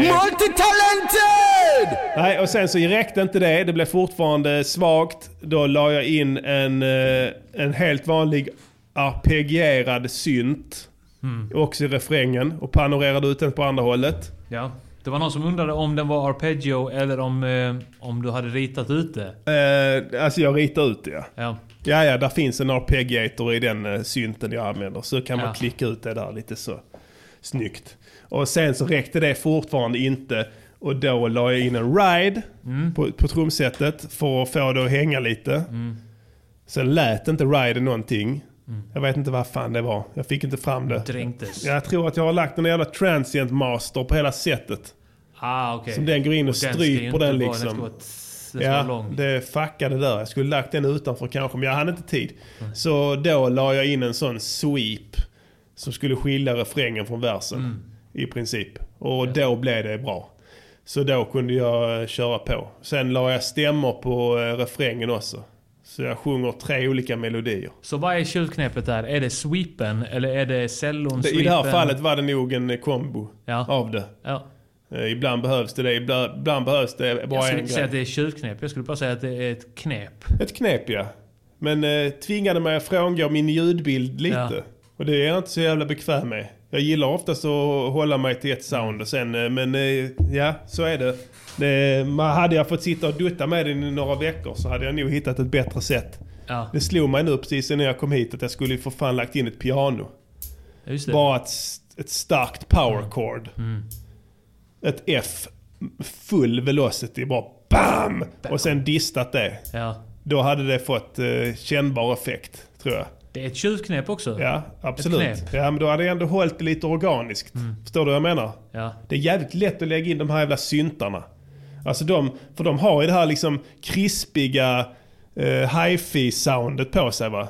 Multitalented! Nej, och sen så räckte inte det. Det blev fortfarande svagt. Då la jag in en, eh, en helt vanlig arpegierad synt. Mm. Också i refrängen. Och panorerade ut den på andra hållet. Ja. Det var någon som undrade om den var arpeggio eller om, eh, om du hade ritat ut det. Eh, alltså jag ritar ut det ja. Ja. Ja, ja, där finns en arpeggiator i den eh, synten jag använder. Så kan man Ja. klicka ut det där lite så snyggt. Och sen så räckte det fortfarande inte. Och då la jag in en ride Mm. på, på trumsetet för att få det att hänga lite. Sen lät inte riden någonting. Jag vet inte vad fan det var. Jag fick inte fram det. Dränktes. Jag tror att jag har lagt en jävla transient master på hela setet. Ah, okej. Som den går in och, ju stryper den liksom. Den ska vara, den vara Ja, det fuckade där. Jag skulle lagt den utanför kanske, men jag hade inte tid. Så då la jag in en sån sweep som skulle skilja refrängen från versen. Mm. I princip. Och då blev det bra. Så då kunde jag eh, köra på. Sen la jag stämmor på eh, refrängen också. Så jag sjunger tre olika melodier. Så vad är tjuvknepet där? Är det sweepen eller är det cellon, Det, I det här fallet var det nog en eh, kombo Ja. av det. Ja. Ibland behövs det det, ibland, ibland behövs det bara Jag skulle en inte säga grej. att det är tjuvknep. Jag skulle bara säga att det är ett knep. Ett knep ja. Men eh, tvingade mig att frångå min ljudbild lite. Och det är jag inte så jävla bekväm med. Jag gillar oftast att hålla mig till ett sound och sen, eh, men eh, ja, så är det. det man, hade jag fått sitta och dutta med den i några veckor så hade jag nog hittat ett bättre sätt. Ja. Det slog mig nu precis när jag kom hit att jag skulle för fan lagt in ett piano. Bara ett, ett starkt power chord. Mm. Ett F, full velocity, bara BAM! Och sen distat det. Ja. Då hade det fått eh, kännbar effekt, tror jag. Det är ett tjuvknep också. Ja, absolut. Ja, men då hade jag ändå hållit det lite organiskt. Förstår du vad jag menar? Ja. Det är jävligt lätt att lägga in de här jävla syntarna. Alltså de, för de har ju det här liksom krispiga eh, hi-fi-soundet på sig va?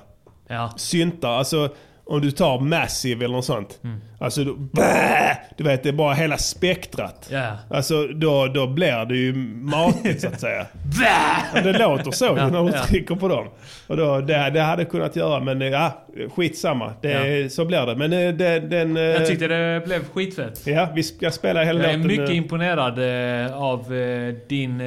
Ja. Syntar, alltså om du tar Massive eller något sånt. Alltså, då, bää, du vet det är bara hela spektrat. Ja. Alltså då, då blir det ju matigt så att säga. [LAUGHS] Ja, det låter så Ja, när du ja. trycker på dem. Och då, det, det hade kunnat göra men eh, ja, skitsamma. Det, Så blir det. Men eh, det, den... eh, Jag tyckte det blev skitfett. Ja, vi ska spela hela Jag är mycket imponerad av din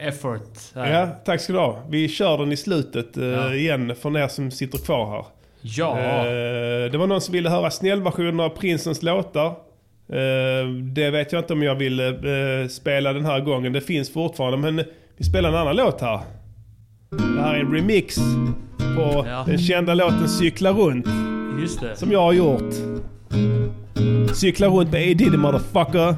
effort. Här. Ja, tack ska du ha. Vi kör den i slutet Ja. igen för er som sitter kvar här. Ja. Eh, det var någon som ville höra snällversionen av Prinsens låtar. Eh, det vet jag inte om jag vill eh, spela den här gången. Det finns fortfarande men vi spelar en annan låt här. Det här är en remix på Ja. den kända låten Cykla runt. Som jag har gjort. Cykla runt med A Diddy motherfucker.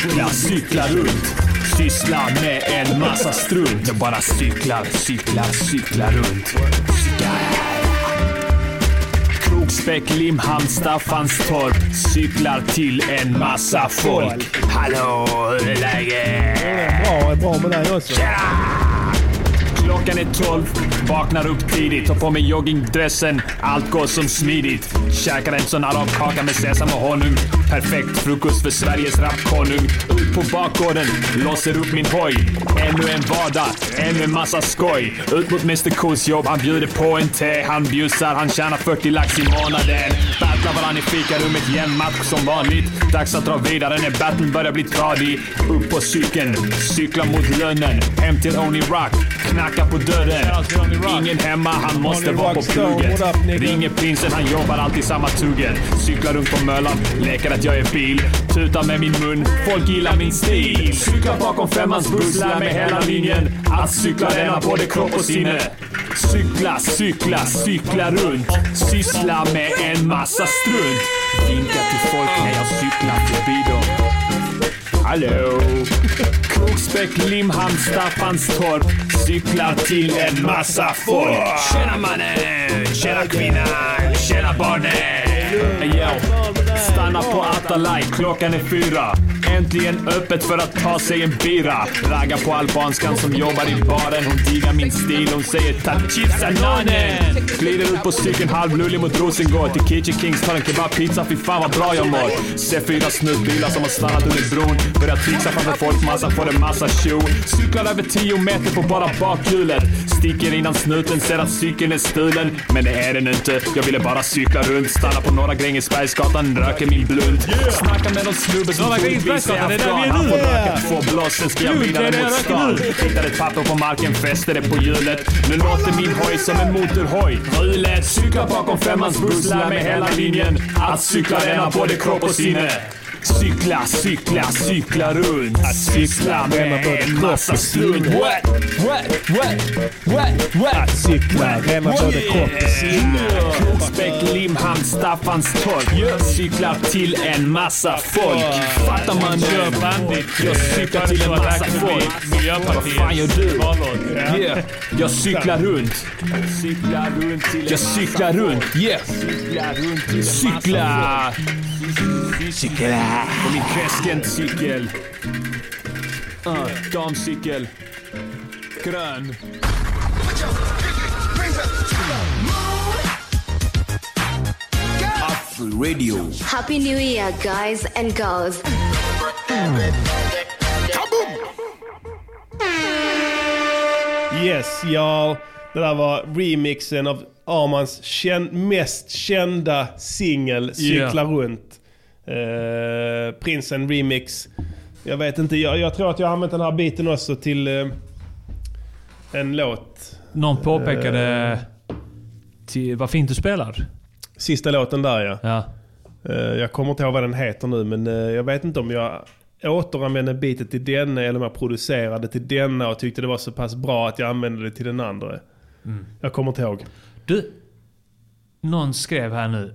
Cykla, cykla, cykla runt. Syssla med en massa strunt. Jag bara cyklar, cyklar, cyklar runt. Cyklar. Kroksbäck, Limhamn, Staffanstorp. Cyklar till en massa folk. Hallå, hur är läget? Bra, bra med dig också. Klockan är 12, vaknar upp tidigt, tar på mig joggingdressen. Allt går som smidigt. Käkar en sån arabkaka med sesam och honung. Perfekt frukost för Sveriges rapkonung. Ut på bakgården, låser upp min hoj. Ännu en vardag, ännu en massa skoj. Ut mot Mr Cools jobb, han bjuder på en te. Han bjussar, han tjänar 40 lax i månaden. Battlar varann i fikarummet, jämn match som vanligt. Dags att dra vidare när battlen börjar bli tradig. Upp på cykeln, cykla mot lönnen. Hem till Only Rock, knacka på dörren. Ingen hemma, han måste vara på plugget. Ringer prinsen, han jobbar alltid samma tuggen. Cyklar runt på Möllan, leker att jag är bil. Tutar med min mun, folk gillar min stil. Cyklar bakom femmans buss, lär mig hela linjen. Att cykla renar både kropp och sinne. Cykla, cykla, cykla runt. Syssla med en massa strunt. Vinka till folk när jag cyklar förbi dem. Hallå! Kroksbäck, Limhamn, Staffanstorp. Cyklar till en massa folk. Tjena mannen! Tjena kvinnan! Tjena barnen! Yo. Stanna på Atalay, klockan är fyra. Äntligen öppet för att ta sig en bira. Ragga på albanskan som jobbar i baren. Hon diggar min stil, hon säger tachitsananen. Glider ut på cykeln halvlullig mot Rosengård. Till Kitchen Kings tar en kebabpizza, fy fan vad bra jag mår. Ser fyra snutbilar som har stannat under bron. Börjar trixa framför folkmassa, får en massa tjo. Cyklar över 10 meter på bara bakhjulet. Sticker innan snuten ser att cykeln är stulen. Men det är den inte, jag ville bara cykla runt. Stanna på Norra Grängesbergsgatan, röker min blunt. Snackar med någon snubbe som troligtvis är afghan. Han får Yeah. röka två blås, sen ska jag vidare mot stan. Hittar ett papper på marken, fäster det på hjulet. Nu låter min hoj som en motorhoj. Rulet, cyklar bakom femmans buss, lär mig hela linjen. Att cykla renar både kropp och sinne. Cykla, cykla, cykla runt. Att cykla med en massa strunt. What? What? What? What? What? Att cykla renar både kropp och sinne. Kroksbäck, Limhamn, Staffanstorp. Cyklar till en massa folk. Fattar man nu? Jag cyklar till en massa folk. Vad fan gör du? Yeah. Jag cyklar runt. Jag cyklar runt. Yeah. Cykla. Cykla. På min Crescent-cykel. Uh, damcykel. Grön. Afro Radio. Happy New Year, guys and girls. Yes, y'all. Det där var remixen av Armans kän- mest kända singel Cykla runt. Eh, Prinsen remix. Jag vet inte, jag, jag tror att jag har använt den här biten också till eh, en låt. Någon påpekade Eh. till, vad fint du spelar. Sista låten där ja. Ja. Eh, jag kommer inte ihåg vad den heter nu men eh, jag vet inte om jag återanvände bitet till denna eller om jag producerade till denna och tyckte det var så pass bra att jag använde det till den andra. Mm. Jag kommer inte ihåg. Du, någon skrev här nu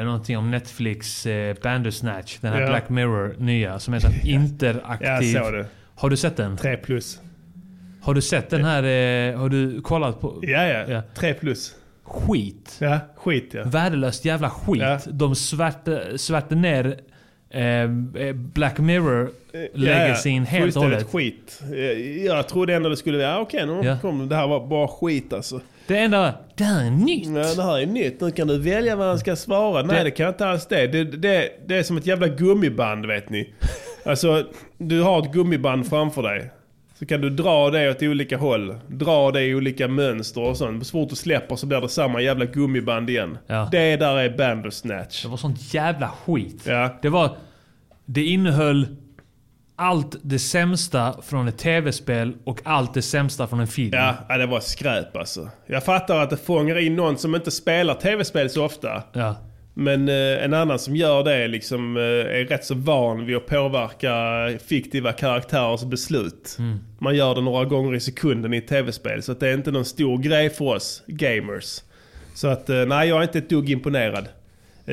eh, någonting om Netflix eh, Bandersnatch. Den här Ja. Black Mirror nya som är så [LAUGHS] interaktiv. Jag såg det. Har du sett den? 3 plus. Har du sett den här? Eh, har du kollat på? Ja, ja. 3 plus. Skit. Ja, skit ja. Värdelöst jävla skit. De svärte, svärte ner eh, Black Mirror legacyn helt och hållet. Skit. Eh, Jag trodde ändå det skulle vara, ja, okej nu Ja. kom det här var bara skit alltså. Det enda, det här är nytt. Ja, det här är nytt. Nu kan du välja vad han ska svara. Nej, Det- det kan jag inte alls det. Det, det. det är som ett jävla gummiband, vet ni. Alltså, du har ett gummiband framför dig. Så kan du dra det åt olika håll. Dra det i olika mönster och sånt. Så fort du släpper så blir det samma jävla gummiband igen. Ja. Det där är Bandersnatch. Det var sånt jävla skit. Ja. Det var... Det innehöll allt det sämsta från ett tv-spel och allt det sämsta från en film. Ja, det var skräp alltså. Jag fattar att det fångar in någon som inte spelar tv-spel så ofta. Ja. Men eh, en annan som gör det liksom eh, är rätt så van vid att påverka fiktiva karaktärers beslut. Mm. Man gör det några gånger i sekunden i ett tv-spel. Så att det är inte någon stor grej för oss gamers. Så att eh, nej, jag är inte ett dugg imponerad.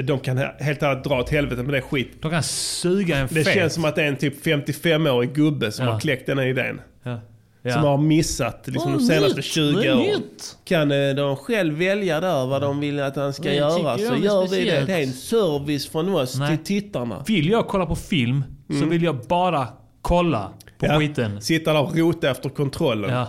De kan he- helt ärligt dra åt helvete med det skit. De kan suga en Det fet. känns som att det är en typ 55-årig gubbe som Ja. har kläckt den här idén. Ja. Som Ja. har missat liksom, de senaste nytt, 20 det är åren. Kan eh, de själv välja där vad de vill att han ska Jag göra så gör vi det. Det är en service från oss Nej. till tittarna. Vill jag kolla på film så Mm. vill jag bara kolla på Ja. skiten. Sitta där och rota efter kontrollen. Ja.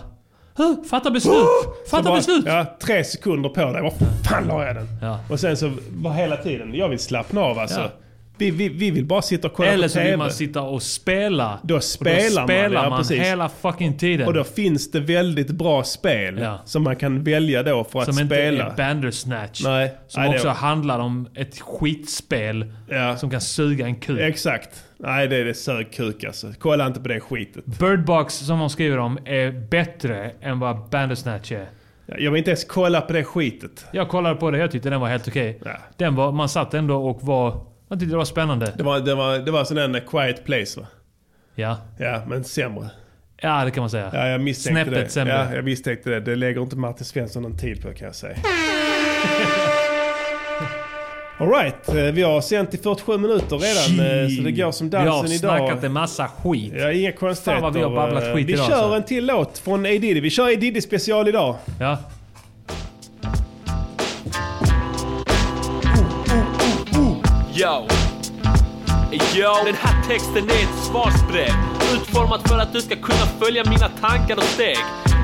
Fatta beslut! Fatta bara, beslut! Ja, tre sekunder på dig. Var fan la jag den? Ja. Och sen så var hela tiden, jag vill slappna av alltså. Ja. Vi, vi, vi vill bara sitta och kolla Eller på så TV. vill man sitta och spela. Då spelar då man, spelar ja, man precis. hela fucking tiden. Och då finns det väldigt bra spel Ja. som man kan välja då för att som inte spela. är Bandersnatch. Nej. Som Nej, det- också handlar om ett skitspel som kan suga en kuk. Exakt. Nej, det är det sög kuk alltså. Kolla inte på det skitet. Birdbox som de skriver om är bättre än vad Bandersnatch är. Jag vill inte ens kolla på det skitet. Jag kollade på det, jag tyckte den var helt okej. Den var, man satt ändå och var... Man tyckte det var spännande. Det var, det var, det var sån där quiet place va? Ja. Ja, men sämre. Ja, det kan man säga. Ja, jag misstänkte Snäppet det. sämre. Ja, jag misstänkte det. Det lägger inte Martin Svensson någon tid på kan jag säga. [LAUGHS] Alright, vi har sänt i 47 minuter redan eh, så det går som dansen Vi har idag. snackat en massa skit. Ja, inga konstigheter. Fan vad vi har babblat Eh, skit Vi idag. kör alltså. en till låt från A Diddy. Vi kör A Diddy special idag. Ja. Yo. Yo, den här texten är ett svarsbrev Utformat för att du ska kunna följa mina tankar och steg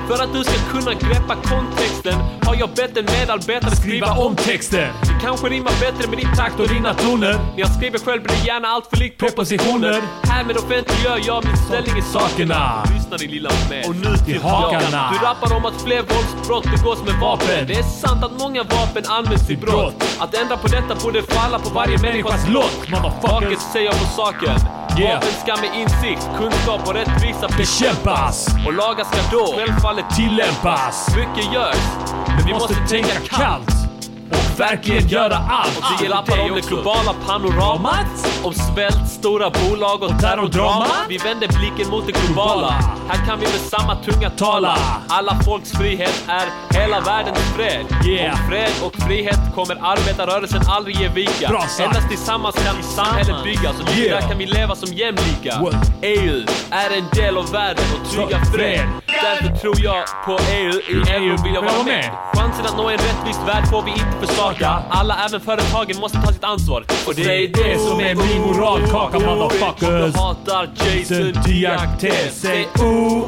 för att du ska kunna greppa kontexten Har jag bett en medarbetare skriva om texten. Det kanske rimmar bättre med din takt och dina toner. När jag skriver själv blir det gärna allt för likt propositioner. Härmed offentliggör jag min ställning i sakerna. Lyssna din lilla med Och nu till hakarna. Du rappar om att fler våldsbrott begås med vapen. Det är sant att många vapen används i brott. Att ändra på detta borde falla på varje människas lott. Taket säger på saken Yeah. Vapen ska med insikt, kunskap och rättvisa Bekämpas. Och lagar ska då självfallet tillämpas Mycket görs Men vi måste tänka kallt verkligen göra allt. Och det rappar om det globala panoramat Om svält, stora bolag och terrordrama. Vi vänder blicken mot det globala. Här kan vi med samma tunga tala. Alla folks frihet är hela världens fred. Yeah. Om fred och frihet kommer arbetarrörelsen aldrig ge vika. Bra sagt. Endast tillsammans kan samhället byggas och Yeah. där kan vi leva som jämlika. What? EU är en del av världen och trygga fred Därför tror jag på EU, i euro vill jag vara med Chansen att nå en rättvis värld får vi inte försaka Alla, även företagen, måste ta sitt ansvar Och det är det som är min moralkaka, motherfuckers. Jag hatar Jason Diakité. Säg oh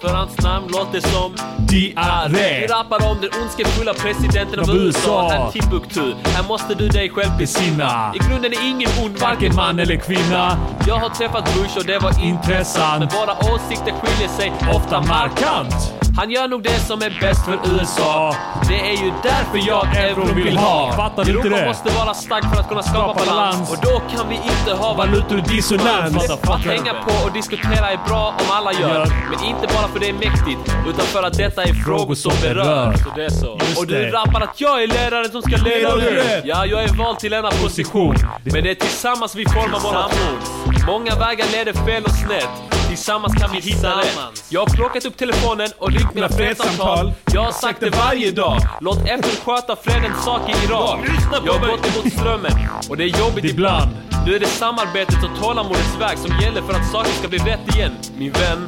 För hans namn låter som Diarré. Vi rappar om den ondskefulla presidenten av USA. här Timbuktu. Här måste du dig själv besinna. I grunden är ingen ond, Varken man eller kvinna. Jag har träffat Bush och det var Intressant. Men våra åsikter skiljer sig Ofta markant. Han gör nog det som är bäst för USA. Det är ju därför jag euron vill ha. Fattar du inte Europa det? måste vara stark för att kunna skapa, balans. Och då kan vi inte ha Valutor dissonans. Att hänga på och diskutera är bra om alla gör. Men inte bara för det är mäktigt, utan för att detta är frågor som berör. Så det är så. Och du rappar att jag är ledaren som ska leda rätt. Ja, jag är vald till denna position. Men det är tillsammans vi formar vår nation. Många vägar leder fel och snett. Tillsammans kan vi hitta rätt. Jag har plockat upp telefonen och ringt mina fredssamtal. Jag har sagt det varje dag. Låt FN sköta fredens sak i Irak. Jag har gått emot strömmen och det är jobbigt Ibland. Nu är det samarbetet och tålamodets väg som gäller för att saker ska bli rätt igen, min vän.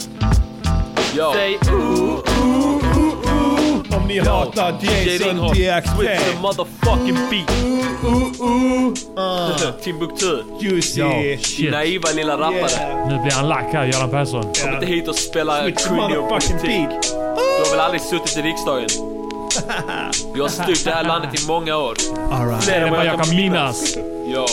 Yo. Säg ooh, ooh, ooh, ooh. Om ni hatar Jason Ringhorn, DXP. Switch the motherfucking beat. Timbuktu. Juicy. Naiva lilla rappare. Nu blir han lack här, Göran Persson. Kom inte hit och spela Queen och motherfucking politik. beat. Du har väl aldrig suttit i riksdagen? [LAUGHS] Vi har styrt det här landet i många år. Alright. Fler Än vad jag kan minnas. Yo.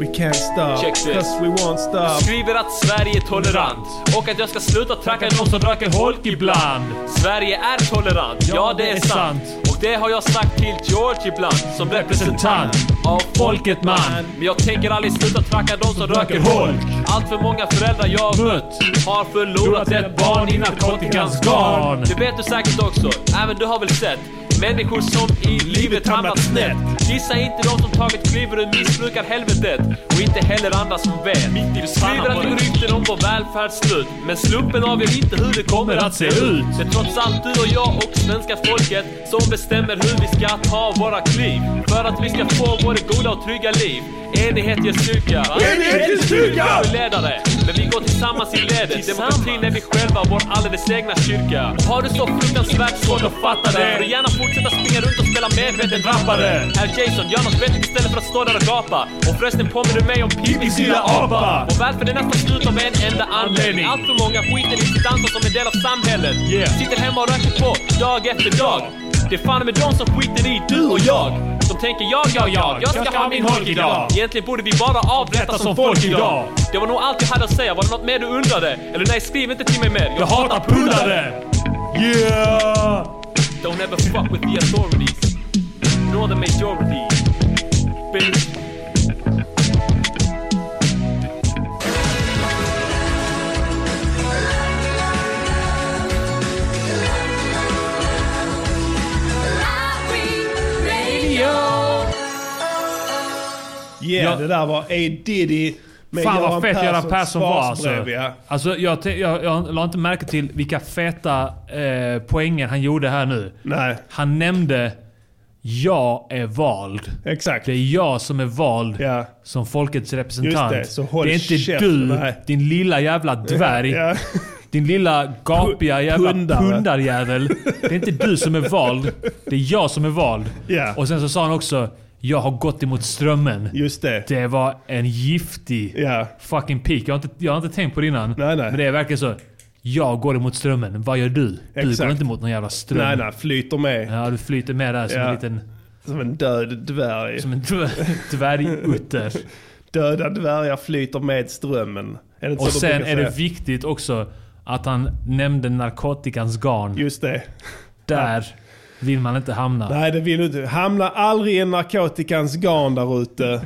We can't stop. Check this. Cause we won't stop. Skriver att Sverige är tolerant och att jag ska sluta tracka någon som röker holk ibland. Sverige är tolerant, ja det är sant. Och det har jag sagt till George ibland som representant av folket man. Men jag tänker aldrig sluta tracka de som röker holk. Allt för många föräldrar jag mött har förlorat ett barn i narkotikans garn. Det vet du säkert också, även du har väl sett. Människor som i livet hamnat snett. Gissa inte de som tagit kliv ur missbrukar helvetet. Och inte heller andra som vet. Skriver att det rykten om vår välfärd slut. Men slumpen avgör inte hur det kommer att se ut. Det är trots allt du och jag och svenska folket som bestämmer hur vi ska ta våra kliv. För att vi ska få våra goda och trygga liv. Enighet ger styrka. Enighet ger styrka! Vi ledare, men vi går tillsammans i ledet. Demokratin är vi själva, vår alldeles egna kyrka. Har du så fruktansvärt svårt att fatta det, får du gärna fortsätta springa runt och spela medveten rappare. Herr Jason, gör något vettigt istället för att stå där och gapa. Och förresten påminner du mig om Pippis lilla apa. Vår välfärd är nästan slut av en enda anledning. Allt för många skiter i sitt ansvar som en del av samhället. Sitter hemma och röker på, dag efter dag. Det är fan med de som skiter i du och jag. De tänker jag, jag, jag, jag ska ha min holk idag. Egentligen borde vi bara avrätta som folk idag. Det var nog allt jag hade att säga. Var det något mer du undrade? Eller nej, skriv inte till mig mer. Jag hatar pullare! Yeah! Don't ever fuck with the authorities. Nor the majority. Bitch. Yeah, det där var A Diddy med Fan vad fett Göran Persson var alltså. ja. alltså jag, jag, jag la inte märke till vilka feta eh, poänger han gjorde här nu. Nej. Han nämnde jag är vald. Exakt. Det är jag som är vald Ja. som folkets representant. Just det, så håll det är inte käften, du, nej. din lilla jävla dvärg. Ja. Din lilla gapiga jävla Pundare. pundarjävel. Det är inte du som är vald. Det är jag som är vald. Ja. Och sen så sa han också jag har gått emot strömmen. Just det. Det var en giftig Ja. fucking peak. Jag har, inte, jag har inte tänkt på det innan. Nej, nej. Men det är verkligen så. Jag går emot strömmen. Vad gör du? Du Exakt. går inte emot någon jävla ström. Nej, nej, flyter med. Ja, du flyter med där som Ja. en liten... Som en död dvärg. Som en dvär- [LAUGHS] dvärgutter. Döda dvärgar flyter med strömmen. Och sen är det viktigt också att han nämnde narkotikans garn. Just det. Där vill man inte hamna. Nej, det vill du inte. Hamna aldrig i narkotikans garn där ute.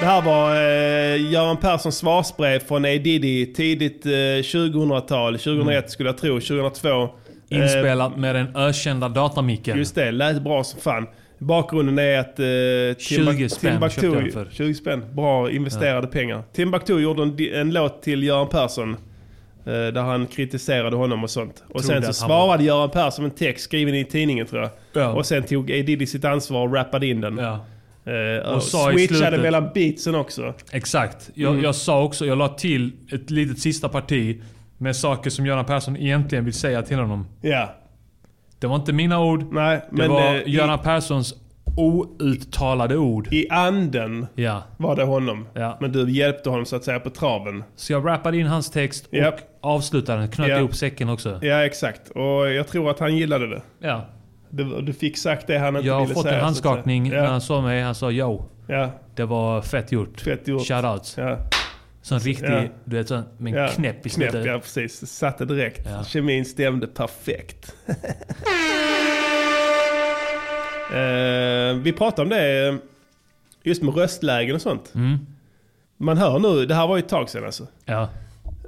Det här var eh, Göran Perssons svarsbrev från A Diddy tidigt eh, 2000-tal. 2001 skulle jag tro. 2002. Eh, Mm. Inspelat med den ökända datamicken. Just det, lät bra som fan. Bakgrunden är att eh, 20 spänn köpte jag för. 20 spänn, bra investerade pengar. Timbuktu gjorde en, en låt till Göran Persson. Eh, Där han kritiserade honom och sånt. Och sen så svarade Göran Persson en text skriven i tidningen tror jag. Ja. Och sen tog A Diddy sitt ansvar och rappade in den. Ja. Eh, Och och i switchade mellan beatsen också. Exakt. Jag, Mm. jag sa också, jag la till ett litet sista parti med saker som Göran Persson egentligen vill säga till honom. Ja. Det var inte mina ord. Nej, det men var eh, Göran Perssons outtalade ord. i, i anden Ja. var det honom. Ja. Men du hjälpte honom så att säga på traven. Så jag rappade in hans text och. Avsluta den, knöt Ja. ihop säcken också. Ja, exakt. Och jag tror att han gillade det. Ja. Du, du fick sagt det han inte Jag har ville fått säga. en så att handskakning säga. när Ja. han såg mig. Han sa yo. Ja. Det var fett gjort. Fett gjort. Shoutouts. Ja. Sån riktig, Ja. du vet sån, med en Ja, knäpp i knäpp, slutet. ja precis. Satte direkt. Ja. Kemin stämde perfekt. [LAUGHS] eh, vi pratade om det just med röstlägen och sånt. Mm. Man hör nu, det här var ju ett tag sedan alltså. Ja.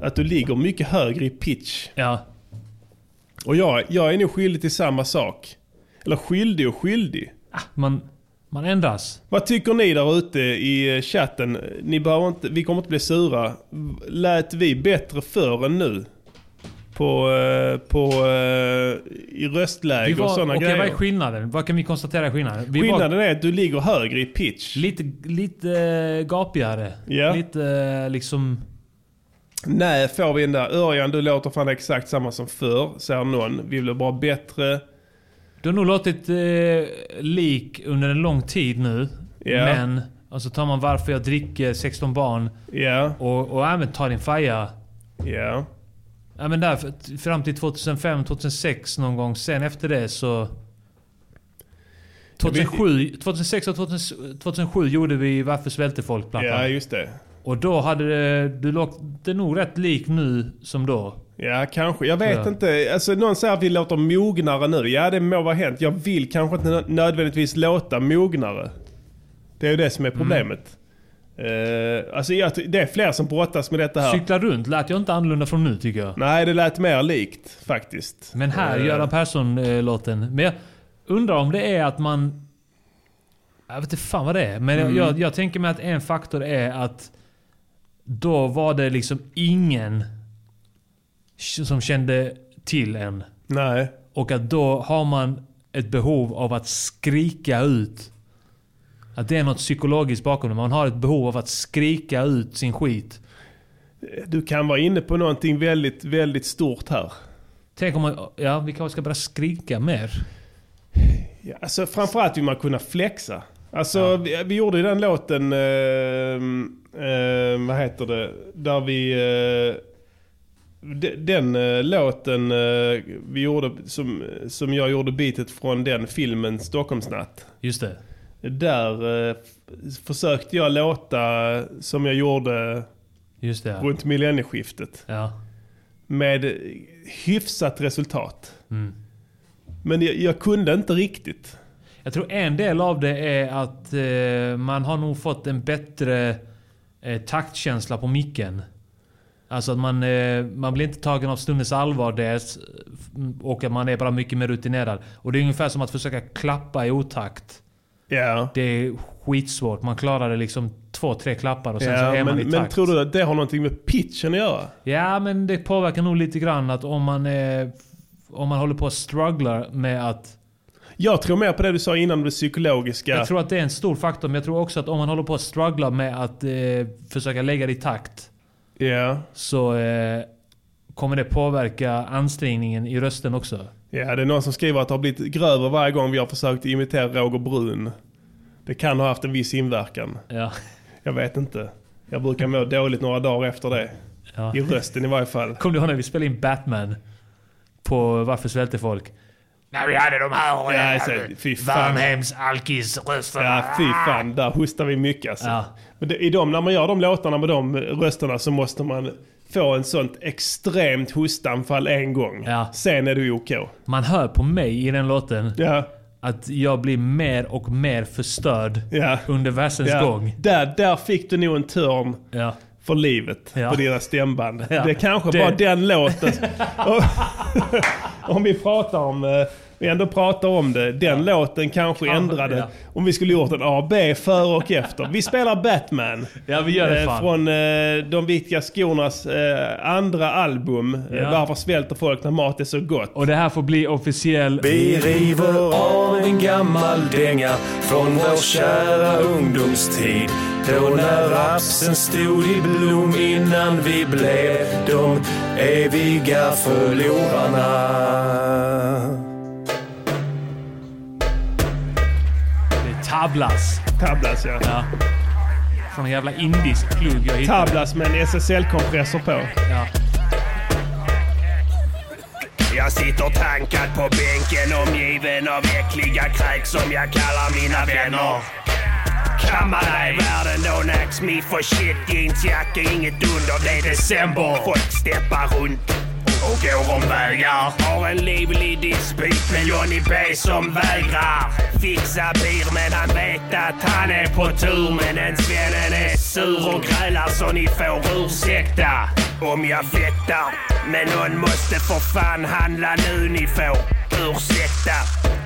Att du ligger mycket högre i pitch. Ja. Och jag, jag är nog skyldig till samma sak. Eller skyldig och skyldig. Man, man ändras. Vad tycker ni där ute i chatten? Ni behöver inte, vi kommer inte bli sura. Lät vi bättre förr än nu? På, eh, på, eh, i röstläge Vi och var, sådana okej, grejer. vad är skillnaden? Vad kan vi konstatera är skillnaden? Vi Skillnaden var är att du ligger högre i pitch. lite, lite gapigare. Ja. Lite eh, liksom... Nej, får vi den där Örjan, du låter fan exakt samma som förr, säger någon. Vi blir bara bättre. Du har nog låtit eh, lik under en lång tid nu. Ja. Men, och så tar man varför jag dricker 16 barn. Ja. Och, och även tar din faja. Ja. Ja men där, fram till 2005, 2006 någon gång. Sen efter det så... 2007, 2006 och 2000 2007 gjorde vi Varför svälter folk-plattan. Ja, just det. Och då hade det, du låter nog rätt lik nu som då. Ja, kanske. Jag vet Ja. inte. Alltså, någon säger att vi låter mognare nu. Ja, det må vara hänt. Jag vill kanske inte nö- nödvändigtvis låta mognare. Det är ju det som är Mm. problemet. Eh, alltså, jag, det är fler som brottas med detta här. Cykla runt lät jag inte annorlunda från nu tycker jag. Nej, det lät mer likt faktiskt. Men här, Eh, Göran Persson-låten. Men jag undrar om det är att man... Jag vet inte fan vad det är. Men Mm. jag, jag tänker mig att en faktor är att då var det liksom ingen som kände till en. Nej. Och att då har man ett behov av att skrika ut. Att det är något psykologiskt bakom det. Man har ett behov av att skrika ut sin skit. Du kan vara inne på någonting väldigt, väldigt stort här. Tänk om man... Ja, vi kanske ska börja skrika mer. Ja, alltså framförallt vill man kunna flexa. Alltså vi, vi gjorde ju den låten, eh, eh, vad heter det, där vi... Eh, de- den eh, låten eh, vi gjorde, som, som jag gjorde beatet från den filmen Stockholmsnatt. Just det. Där eh, försökte jag låta som jag gjorde Just det. ja. runt millennieskiftet. Ja. Med hyfsat resultat. Mm. Men jag, jag kunde inte riktigt. Jag tror en del av det är att eh, man har nog fått en bättre eh, taktkänsla på micken. Alltså att man, eh, man blir inte tagen av stundens allvar dels, och att man är bara mycket mer rutinerad. Och det är ungefär som att försöka klappa i otakt. Ja. Det är skitsvårt. Man klarar det liksom två, tre klappar och sen så Ja, är man i men, takt. men tror du att det har någonting med pitchen att göra? Ja, men det påverkar nog lite grann att om man, eh, om man håller på att struggla med att... Jag tror mer på det du sa innan, det psykologiska. Jag tror att det är en stor faktor, men jag tror också att om man håller på att struggla med att eh, försöka lägga det i takt. Ja. Så eh, kommer det påverka ansträngningen i rösten också. Ja, det är någon som skriver att det har blivit grövre varje gång vi har försökt imitera Roger Brun. Det kan ha haft en viss inverkan. Ja. Jag vet inte. Jag brukar må dåligt några dagar efter det. Ja. I rösten i varje fall. Kommer du ihåg när vi spelade in Batman? På Varför svälter folk? När vi hade de här Ja, eh, så, fy fan. Alkisrösterna. Ja, fy fan. Där hostar vi mycket alltså. Ja. Men det, i dem, när man gör de låtarna med de rösterna så måste man få en sånt extremt hostanfall en gång. Ja. Sen är du OK. Man hör på mig i den låten Ja. att jag blir mer och mer förstörd Ja. under versens Ja. gång. Där, där fick du nog en törn Ja. för livet på dina stämband. Det kanske Det- bara den låten. [LAUGHS] [LAUGHS] om vi pratar om, eh, vi ändå pratar om det, den låten kanske Kanske, ändrade. ja. Om vi skulle gjort en A, B, före och efter. Vi spelar Batman. Ja, vi gör det Eh, fan. Från eh, De Viktiga Skornas eh, andra album. Ja. Varför svälter folk när mat är så gott? Och det här får bli officiell... Vi river av en gammal dänga från vår kära ungdomstid. Då när rapsen stod i blom innan vi blev de eviga förlorarna. Tablas. Tablas ja. Ja. Från en jävla indisk plugg jag hittade. Tablas med en SSL-kompressor på. Ja. Jag sitter tankad på bänken omgiven av äckliga kräk som jag kallar mina vänner. Kammar i världen då Nack Smith och shit jeansjacka inget under. Det är december. Folk steppar runt och går om vägar. Har en livlig dispyt med Johnny B som vägrar fixa bir men han vet att han är på tur. Men den svennen är sur och grälar så ni får ursäkta om jag fäktar. Men någon måste för fan handla nu ni får ursäkta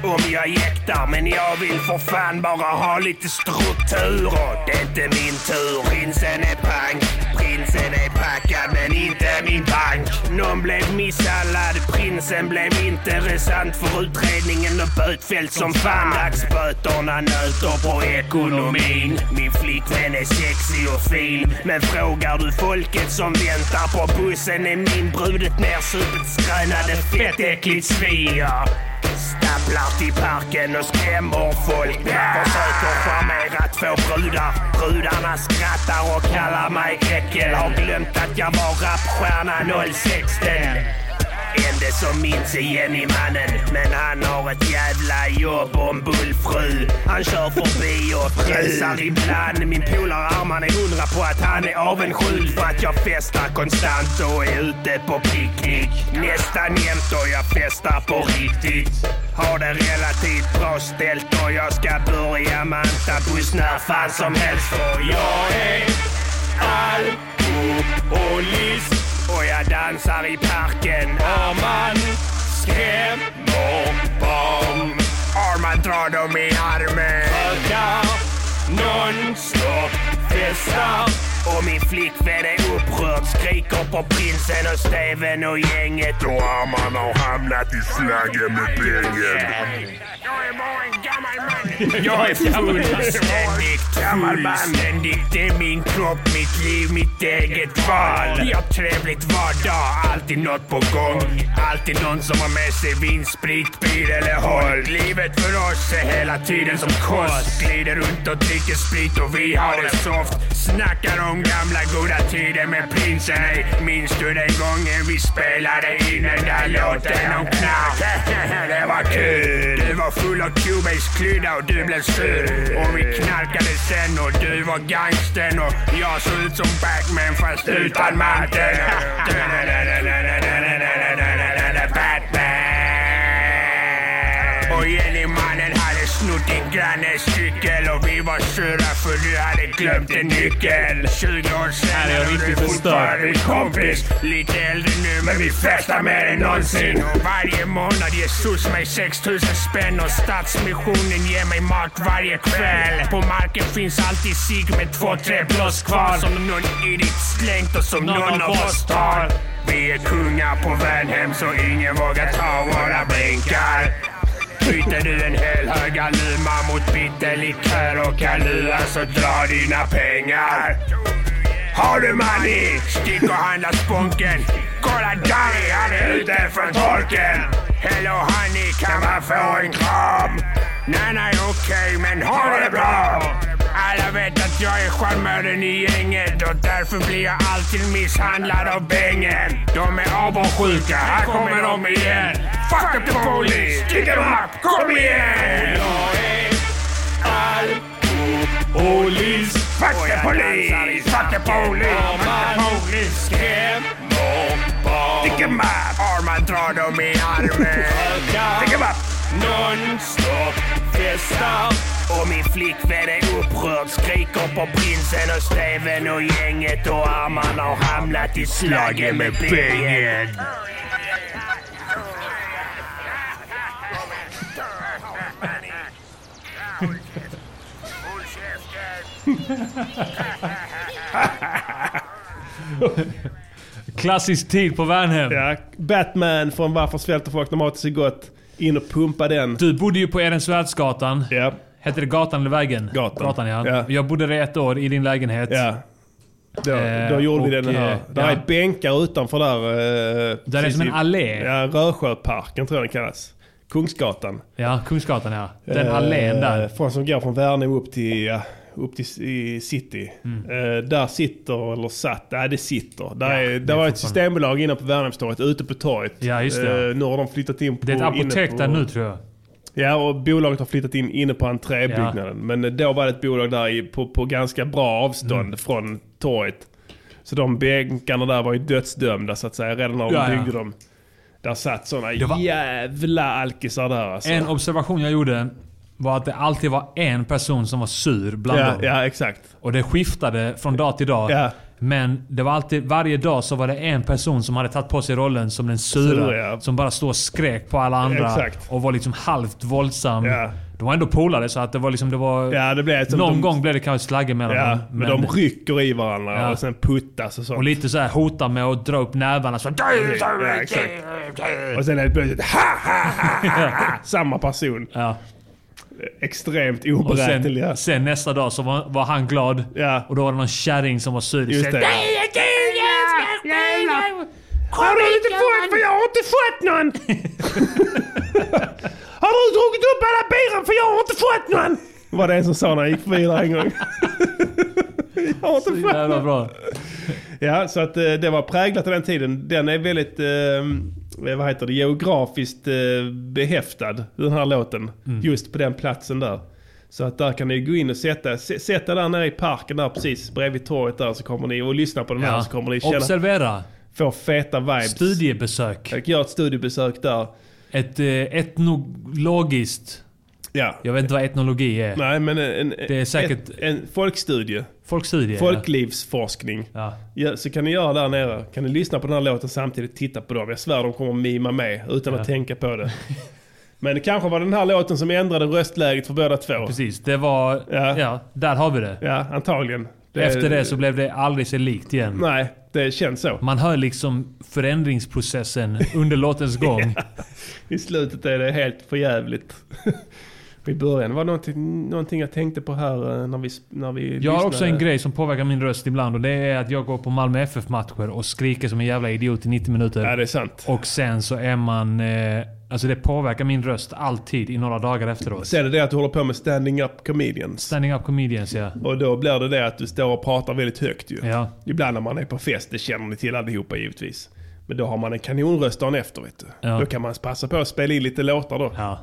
om jag jäktar. Men jag vill för fan bara ha lite struktur och det är inte min tur. Prinsen är pank, prinsen är packad men inte min bank. Någon blev misshandlad, prinsen blev intressant för utredningen och bötfälld som fan. Dagsböterna nöter på ekonomin. Min flickvän är sexig och fin. Men frågar du folket som väntar på bussen är min brud ett nersupet skrönade fettäckligt svin. Ja. Stapplar till parken och skrämmer folk. Jag försöker charmera två brudar. Brudarna skrattar och kallar mig äckel. Har glömt att jag var rapstjärna 016. Ende som minns är Jenny-mannen Men han har ett jävla jobb och en bullfru. Han kör förbi och pressar ibland. Min polare Arman är hundra på att han är avundsjuk För att jag festar konstant och är ute på picknick. Nästan jämt och jag festar på riktigt. Har det relativt bra ställt och jag ska börja manta buss när fan som helst. För jag är alkoholist. Och jag dansar i parken. Arman skrämmer barn. Arman drar dem i armen. Rökar nonstop. Festar. Och min flickvän är upprörd. Skriker på prinsen och Steven och gänget. Och Arman har hamnat i slaggen med bängen. Jag är full, ständigt gammal man. Ständigt, det är min kropp, mitt liv, mitt eget val. Vi har trevligt var dag, alltid något på gång. Alltid någon som har med sig vin, sprit, bil eller håll. Livet för oss är hela tiden som kost. Glider runt och dricker sprit och vi har det soft. Snackar om gamla goda tider med prinsen. Ey, minns du den gången vi spelade in den där låten om knark? [LAUGHS] det var kul. Du var full av Cubase-klydda och du blev sur. Och vi knarkade sen och du var gangsten och jag såg ut som Batman fast utan manteln. Batman! [LAUGHS] Och din grannes cykel och vi var sura för du hade glömt en nyckel. 20 år senare och du är fortfarande min kompis. Lite äldre nu men vi festar mer än någonsin. Och varje månad ger SOS mig 6000 spänn och Stadsmissionen ger mig mat varje kväll. På marken finns alltid cigg med två, tre blås kvar som någon idiot slängt och som någon av oss tar. Vi är kungar på väg hem så ingen vågar ta våra bänkar. Byter du en hel hög Aluma mot bitterlikör och Kalua så dra dina pengar. Har du money? Stick och handla sponken. Kolla Danny, han är ute från torken. Hello honey, kan man få en kram? Nej, nej, okej, men ha det bra. Alla vet att jag är charmören i gänget och därför blir jag alltid misshandlad av bängen. De är avundsjuka, här kommer de igen. Fuck the police, stick em up, kom igen! Jag är alkoholist. Fuck the police, fuck the police, fuck the police. Skrämmer barn. Stick em up, Arman drar dem i armen. Stick em up. Non-stop festar och min flickvän är upprörd Skriker på prinsen och Steven och gänget och armarna har hamnat i slagen med bängen Klassisk tid på Värnhem. Ja, Batman från Varför svälter folk när maten så gott. In och pumpa den. Du bodde ju på Ehrensvärdsgatan. Ja. Hette det gatan eller vägen? Gatan. Gatan ja. Ja. Jag bodde där ett år i din lägenhet. Ja. Då, Eh, då gjorde vi och, den här. eh, Där ja. är bänkar utanför där. Eh, Där är som en allé. Ja, Rörsjöparken tror jag den kallas. Kungsgatan. Ja, Kungsgatan ja. Den Eh, allén där. Från som går från Värnamo upp till, ja, upp till i city. Mm. Eh, där sitter, eller satt, nej det sitter. Där, Ja, är, där var ett systembolag inne på Värnhemstorget, ute på torget. Ja, just det. Eh, nu har de flyttat in på... Det är ett apotek på, där nu tror jag. Ja, och bolaget har flyttat in inne på entrébyggnaden. Men eh, då var det ett bolag där i, på, på ganska bra avstånd Mm. från torget. Så de bänkarna där var ju dödsdömda så att säga, redan när de Ja, ja. byggde dem. Där satt sådana var- jävla alkisar där alltså. En observation jag gjorde var att det alltid var en person som var sur bland Ja, dem. ja, exakt. Och det skiftade från dag till dag. Ja. Men det var alltid, varje dag så var det en person som hade tagit på sig rollen som den sura. Sura, ja. Som bara stod och skrek på alla andra. Exakt. Och var liksom halvt våldsam. Ja. De var ändå polare så att det var liksom... Det var, Ja, det blev någon de- gång blev det kanske slagge mellan Ja, dem. men, de rycker i varandra Ja. och sen puttas och sånt. Och lite så här hotar med att dra upp nävarna. Så, Ja, exakt. [LAUGHS] Och sen är det plötsligt ha, ha, ha, ha, ha. Samma person. Ja. Extremt Och sen, oberäkneliga. sen nästa dag så var, var han glad. Ja. Och då var det någon kärring som var sur. Just det. Har du inte fått? För jag har inte fått någon! [LAUGHS] har du druckit upp alla bilen? För jag har inte fått någon! Var det en som sa när jag gick förbi där en gång. [LAUGHS] [LAUGHS] jag har inte Så jävla bra. Ja, så att eh, det var präglat av den tiden. Den är väldigt, eh, vad heter det, geografiskt eh, behäftad, den här låten. Mm. Just på den platsen där. Så att där kan ni gå in och sätta, sätta där nere i parken där precis bredvid torget där så kommer ni och lyssna på den här Ja. så kommer ni känna, Observera. få feta vibes. Studiebesök. Jag gör ett studiebesök där. Ett eh, etnologiskt... Ja. Jag vet inte vad etnologi är. Nej men en, en, Det är säkert- ett, en folkstudie. Folkstudie. Folklivsforskning. Ja. Ja, så kan ni göra där nere. Kan ni lyssna på den här låten samtidigt titta på dem. Jag svär de kommer att mima med utan Ja. att tänka på det. [LAUGHS] Men det kanske var den här låten som ändrade röstläget för båda två. Precis, det var... Ja. Ja. där har vi det. Ja, antagligen. Efter det så blev det aldrig sig likt igen. Nej, det känns så. Man hör liksom förändringsprocessen under låtens [LAUGHS] gång. I slutet är det helt förjävligt. [LAUGHS] I början var det någonting, någonting jag tänkte på här eh, när vi, när vi Jag har lyssnade. också en grej som påverkar min röst ibland och det är att jag går på Malmö FF-matcher och skriker som en jävla idiot i 90 minuter. Ja, det är sant. Och sen så är man... Eh, alltså det påverkar min röst alltid i några dagar efteråt. Sen är det att du håller på med standing up comedians. Standing up comedians ja. Och då blir det det att du står och pratar väldigt högt ju. Ja. Ibland när man är på fest, det känner ni till allihopa givetvis. Men då har man en kanonröst dagen efter vet du. Ja. Då kan man passa på att spela in lite låtar då. Ja.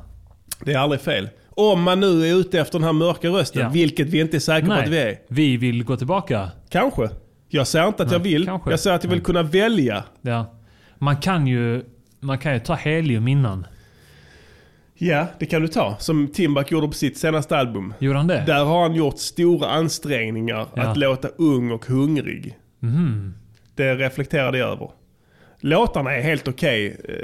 Det är aldrig fel. Om man nu är ute efter den här mörka rösten, Ja. vilket vi inte är säkra på att vi är. vi vill gå tillbaka. Kanske. Jag säger inte att jag Nej, vill. kanske. Jag säger att jag vill Nej. kunna välja. Ja. Man kan ju, man kan ju ta helium innan. Ja, det kan du ta. Som Timbuk gjorde på sitt senaste album. Gjorde han det? Där har han gjort stora ansträngningar Ja. att låta ung och hungrig. Mhm. Det reflekterade jag över. Låtarna är helt okej. Eh,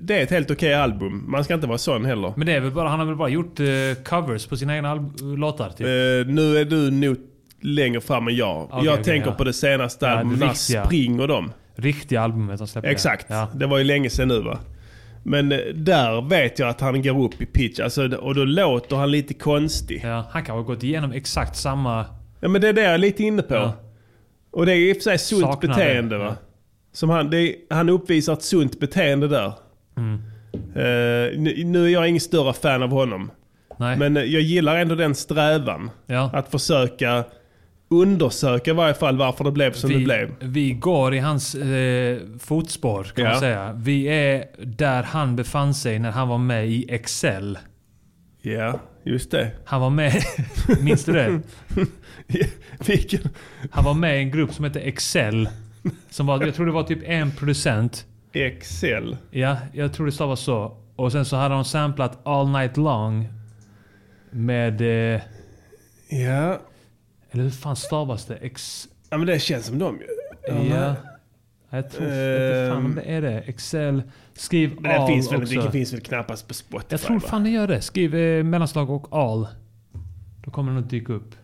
Det är ett helt okej album. Man ska inte vara sån heller. Men det är väl bara, han har väl bara gjort eh, covers på sina egna alb- låtar typ. Eh, nu är du nog längre fram än jag. Okej, jag okej, tänker ja. på det senaste Ja, albumet, när riktiga. Spring och dem. Riktiga albumet han släppte. Exakt. Ja. Det var ju länge sedan nu va. Men eh, där vet jag att han går upp i pitch. Alltså, och då låter han lite konstig. Ja, han kan ha gått igenom exakt samma... Ja men det är det jag är lite inne på. Och det är i och för sig sunt beteende va. Som han, det han uppvisar ett sunt beteende där. Mm. Eh, nu, nu är jag ingen större fan av honom. Nej. Men eh, jag gillar ändå den strävan. Ja. Att försöka undersöka i varje fall varför det blev som vi, det blev. vi går i hans eh, fotspår kan Ja. man säga. Vi är där han befann sig när han var med i Excel. Ja, just det. Han var med... [LAUGHS] minns du det? [LAUGHS] Vilken? Han var med i en grupp som hette Excel. Som var, jag tror det var typ en producent. Excel. Ja, jag tror det stavas så. Och sen så hade de samplat All Night Long. Med... Eh, Ja. eller hur fan stavas det? Ex... Ja men det känns som dem ju. Ja. Jag tror inte fan det är det. Excel. Skriv Men det all finns, väl, också. det finns väl knappast på Spotify Jag tror fan det gör det. Skriv eh, mellanslag och all. Då kommer den att dyka upp.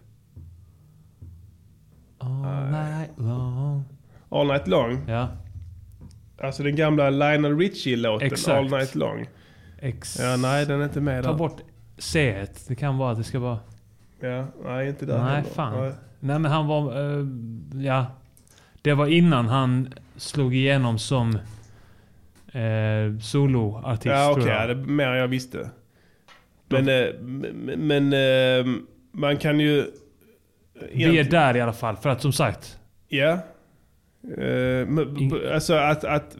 All night long. All Night Long. Ja. Alltså den gamla Lionel Richie-låten Exakt. All Night Long. Ex... Ja, nej den är inte med Ta där. bort C. Det kan vara att det ska vara... Ja, nej inte där Nej, heller. fan. Nej. Nej. men han var... eh, ja. Det var innan han slog igenom som eh, soloartist Ja okej, tror ja, jag. det är mer än jag visste. Men, eh, men, eh, man kan ju... Vi är där i alla fall. För att som sagt. Ja. Men, b- alltså att, att...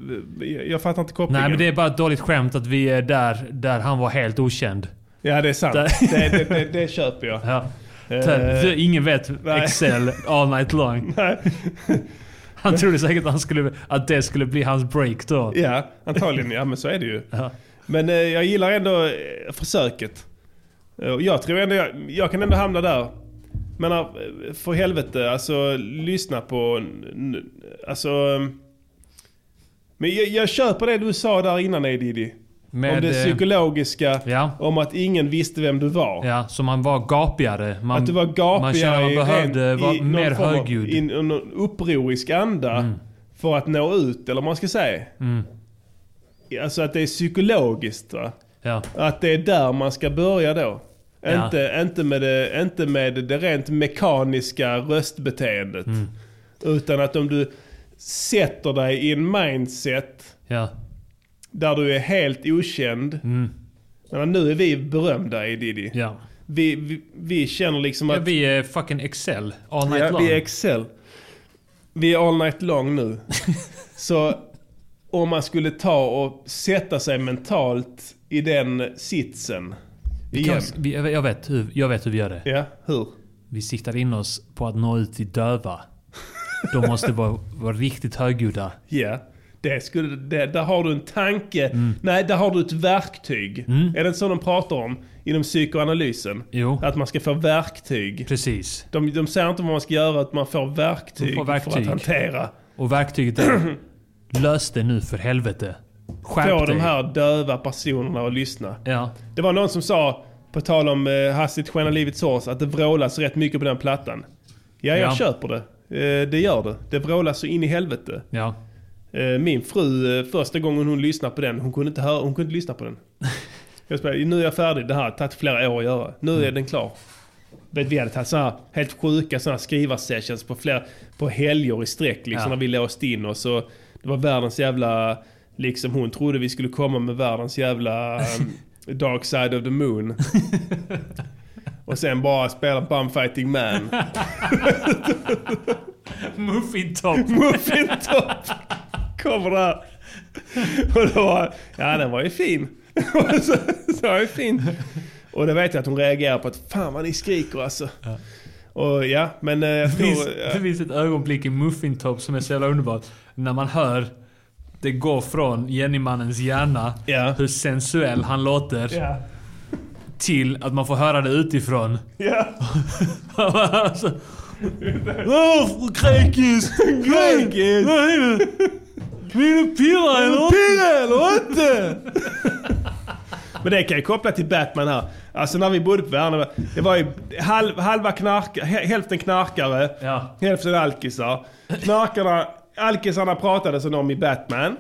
Jag fattar inte kopplingen. Nej men det är bara ett dåligt skämt att vi är där, där han var helt okänd. Ja det är sant. Det, det, det, det köper jag. [LAUGHS] Ja. Där- Ingen vet nej. Excel all night long. [LAUGHS] [LAUGHS] Han trodde säkert att, han skulle, att det skulle bli hans break då. Ja, antagligen. Ja, men så är det ju. Ja. Men eh, jag gillar ändå eh, försöket. Jag tror ändå jag, jag kan ändå hamna där. Men eh, för helvete, alltså lyssna på... Alltså... eh, Men jag, jag köper det du sa där innan Edidi. Med, om det eh, psykologiska, Ja. om att ingen visste vem du var. Ja, så man var gapigare. Man, att du var gapigare Man kände man behövde vara mer form av- högljudd. I någon upprorisk anda. För att nå ut, eller vad man ska säga. Mm. Alltså att det är psykologiskt va? Ja. Att det är där man ska börja då. Ja. Inte, inte, med det, inte med det rent mekaniska röstbeteendet. Mm. Utan att om du sätter dig i en mindset Ja. där du är helt okänd. Mm. Men nu är vi berömda i Diddy. Ja. Vi, vi, vi känner liksom ja. att... Vi är fucking Excel all night Ja, long. vi är Excel. Vi är all night long nu. [LAUGHS] Så om man skulle ta och sätta sig mentalt i den sitsen igen. kan, vi, jag, vet hur, jag vet hur vi gör det. Ja, hur? Vi siktar in oss på att nå ut till döva. De måste vara, vara riktigt högljudda. Ja, det skulle, det, där har du en tanke. Mm. Nej, där har du ett verktyg. Är det inte så de pratar om inom psykoanalysen? Jo. Att man ska få verktyg. Precis. De, de säger inte vad man ska göra, att man får verktyg, får verktyg. för att hantera. Och verktyget är [CLEARS THROAT] lös det nu för helvete. Skärp Få dig. de här döva personerna att lyssna. Ja. Det var någon som sa, på tal om eh, Hastigt skenar livets hårs, att det vrålas rätt mycket på den plattan. Ja, jag Ja. köper det. Eh, det gör det. Det vrålas så in i helvete. Ja. Eh, min fru, eh, första gången hon lyssnade på den, hon kunde inte, höra, hon kunde inte lyssna på den. [LAUGHS] Jag spelade, nu är jag färdig, det här har tagit flera år att göra. Nu Mm. är den klar. Vet, vi hade tagit såna här helt sjuka såna här skrivarsessions på, flera, på helger i sträck liksom, Ja. när vi låste in oss. Och det var världens jävla... Liksom hon trodde vi skulle komma med världens jävla um, Dark Side of the Moon. [LAUGHS] Och sen bara spela Bum Fighting Man. [LAUGHS] Muffin top. [LAUGHS] Muffin top. Kommer där. Och det var, ja den var ju fin. så, så var ju fin. Och det vet jag att hon reagerar på att fan vad ni skriker alltså. Och ja, men eh, jag Det finns, tror... det finns ett ögonblick i Muffin Top som är så jävla underbart. När man hör det går från Jennymannens hjärna, hur sensuell han låter, Ja. till att man får höra det utifrån. Ja. alltså, Åh, kräkis! Kräkis! Vill du pilla eller inte? Men det kan jag koppla till Batman här. Alltså när vi bodde på Värnamo. Det var ju halv, halva knark, hä- hälften knarkare, hälften alkisar. Knarkarna, alkisarna pratade som de i Batman.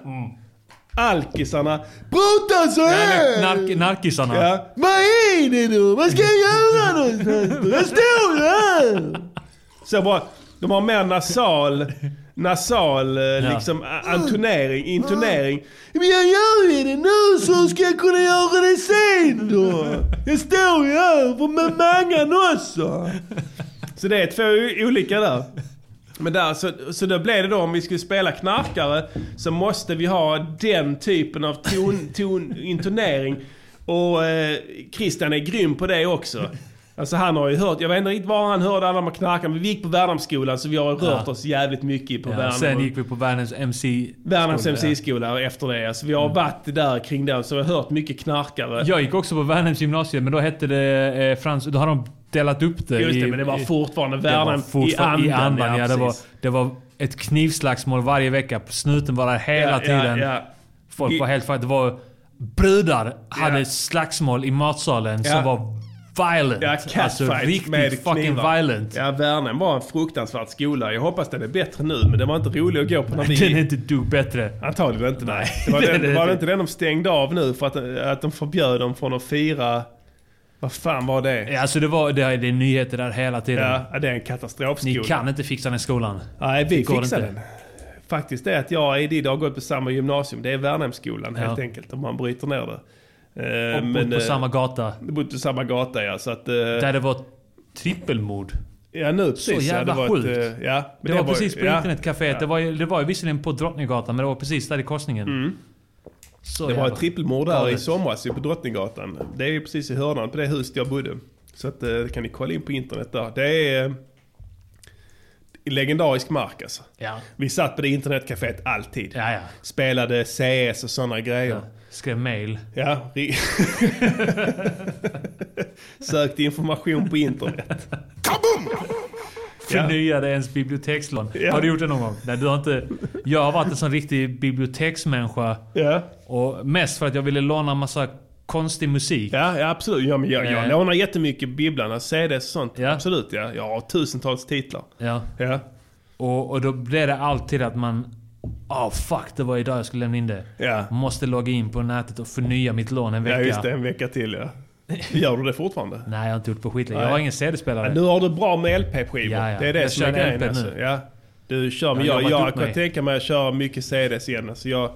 Alkisarna pratar så här! Nark, narkisarna. Ja. Vad är det då? Vad ska jag göra någonstans? Jag står ju här! Så bara, de har mer nasal, nasal eh, liksom a- antonering, intonering. Men jag gör det nu så ska jag kunna göra det sen då. Jag står ju här för med mangan också. Så det är två olika där. Men där, så, så då blev det då om vi skulle spela knarkare så måste vi ha den typen av ton, ton, [LAUGHS] intonering. Och eh, Christian är grym på det också. Alltså han har ju hört, jag vet inte riktigt var han hörde alla de här knarkarna, men vi gick på Värnamsskolan så vi har rört Ja. oss jävligt mycket på Ja, Värnamo. sen gick vi på världens MC... Värnams skola. MC-skola efter det. Alltså vi har varit där kring den så vi har hört mycket knarkare. Jag gick också på Värnhems gymnasium, men då hette det eh, Frans... Då hade de delat upp det Just det, i, men det var i- fortfarande var Värnhem fortfarande i i andan, andan. ja, Ja, det, var, det var ett knivslagsmål varje vecka. Snuten var där hela Ja, ja, tiden. ja. Folk I- var helt. Det var... Brudar hade slagsmål i matsalen Ja. som var violent. Ja, alltså riktigt med fucking knivar. violent. Ja, Värnhem var en fruktansvärd skola. Jag hoppas den är bättre nu, men det var inte rolig att gå på när vi [LAUGHS] Den är inte dugg bättre. Antagligen inte, nej. [LAUGHS] Det var, Det den, det var det inte. den de stängde av nu för att, att de förbjöd dem från att fira... Vad fan var det? Ja, alltså det, var, det, är- det är nyheter där hela tiden. Ja, det är en katastrofskola. Ni kan inte fixa den skolan. Nej, vi Det fixar inte. den. Faktiskt är att jag och Edid har gått på samma gymnasium. Det är Värnhemsskolan helt Ja. enkelt, om man bryter ner det. Eh, Och bott på eh, samma gata. Bott på samma gata ja, så att... eh, Där det var trippelmord. Ja nu precis. Så ja, jävla det var sjukt. Ett, eh, ja, men det, var precis på ja, internetcaféet. ja. Det, var ju, det var visserligen på Drottninggatan, men det var precis där i korsningen. Mm. Så det var ett trippelmord där i somras på Drottninggatan. Det är ju precis i hörnan på det huset jag bodde. Så att, eh, det kan ni kolla in på internet där. Det är legendarisk mark alltså. Ja. Vi satt på det internetcaféet alltid. Ja, ja. Spelade CS och sådana grejer. Skrev mail. Ja. [LAUGHS] Sökte information på internet. Förnyade ens bibliotekslån. Ja. Har du gjort det någon gång? Nej, du har inte... Jag har varit en sån riktig biblioteksmänniska. Ja. Och mest för att jag ville låna massa konstig musik. Ja, ja absolut. Ja, men jag, jag Eh. lånar jättemycket Bibblan, alltså CDs och sånt. Absolut ja. Jag har tusentals titlar. Ja. Ja. Och, och då blev det alltid att man... Ah fuck, det var idag jag skulle lämna in det. Ja. Måste logga in på nätet och förnya mitt lån en vecka. Ja just det, en vecka till ja. Gör du det fortfarande? [LAUGHS] Nej, jag har inte gjort på skitlänge. Jag har ingen CD-spelare. Ja, nu har du bra med LP-skivor. Ja, ja. Det är det Jag som är grejen alltså. Ja. Du kör, men Jag jag, jag kan mig. tänka mig att köra mycket CDs igen. Alltså jag,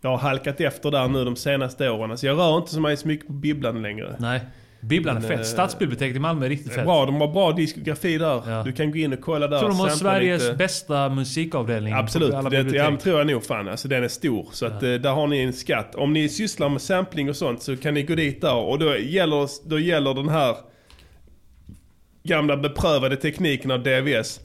jag har halkat efter där nu de senaste åren. Alltså jag rör inte så så mycket på Bibblan längre. Nej. Bibblan är fett. eh, Stadsbiblioteket i Malmö är riktigt fett. bra, de har bra diskografi där. Du kan gå in och kolla där. Jag tror de har Sveriges lite. bästa musikavdelning. Absolut, det, ja, tror jag nog fan. Alltså den är stor. Så att, eh, där har ni en skatt. Om ni sysslar med sampling och sånt så kan ni gå dit där. Och då gäller, då gäller den här gamla beprövade tekniken av DVS.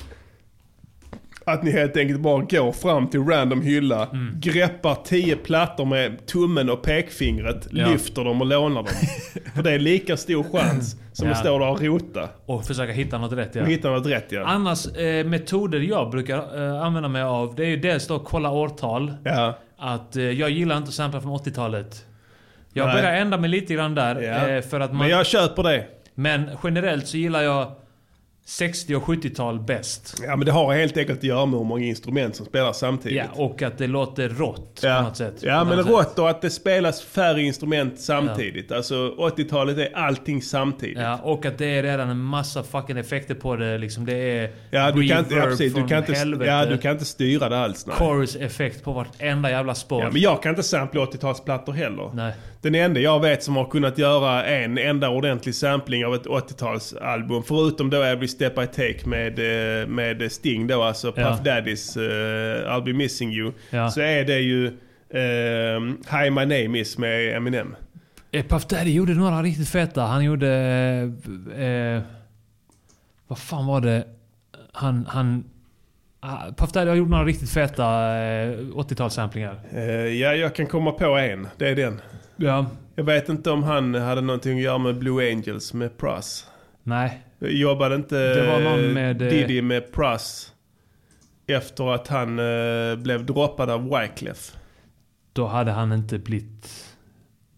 Att ni helt enkelt bara går fram till random hylla, Mm. greppar tio plattor med tummen och pekfingret, Ja. lyfter dem och lånar dem. [LAUGHS] För det är lika stor chans som Ja. att stå där och rota. Och försöka hitta något rätt ja. Och hitta något rätt ja. Annars, eh, metoder jag brukar eh, använda mig av, det är ju dels då kolla årtal. Ja. Att eh, jag gillar inte att sampla från 80-talet. Jag Nej. börjar ändra mig lite grann där. Ja. Eh, för att man, Men jag köper det. Men generellt så gillar jag 60 och 70-tal bäst. Ja men det har helt enkelt att göra med hur många instrument som spelar samtidigt. Ja, och att det låter rått Ja, på något sätt. ja men rått och att det spelas färre instrument samtidigt. Alltså 80-talet är allting samtidigt. Ja, och att det är redan en massa fucking effekter på det. Liksom det är Ja, du kan inte, ja, precis, du från kan inte, helvete. ja, du kan inte styra det alls. Nej. Chorus-effekt på vartenda jävla spår. Ja, men jag kan inte sampla 80-talsplattor heller. Nej. Den enda jag vet som har kunnat göra en enda ordentlig sampling av ett 80-talsalbum, förutom då Every Step I Take med, eh, med Sting då, alltså Puff Ja. Daddys eh, I'll Be Missing You, Ja. så är det ju eh, Hi My Name Is med Eminem. Puff Daddy gjorde några riktigt feta. Han gjorde... Eh, vad fan var det? Han... han ah, Puff Daddy har gjort några riktigt feta eh, 80-talssamplingar. Eh, ja, jag kan komma på en. Det är den. Ja. Jag vet inte om han hade någonting att göra med Blue Angels med Pruss. Nej. Jobbade inte Det var någon med, eh, Diddy med Pruss efter att han eh, blev droppad av Wyclef? Då hade han inte blivit...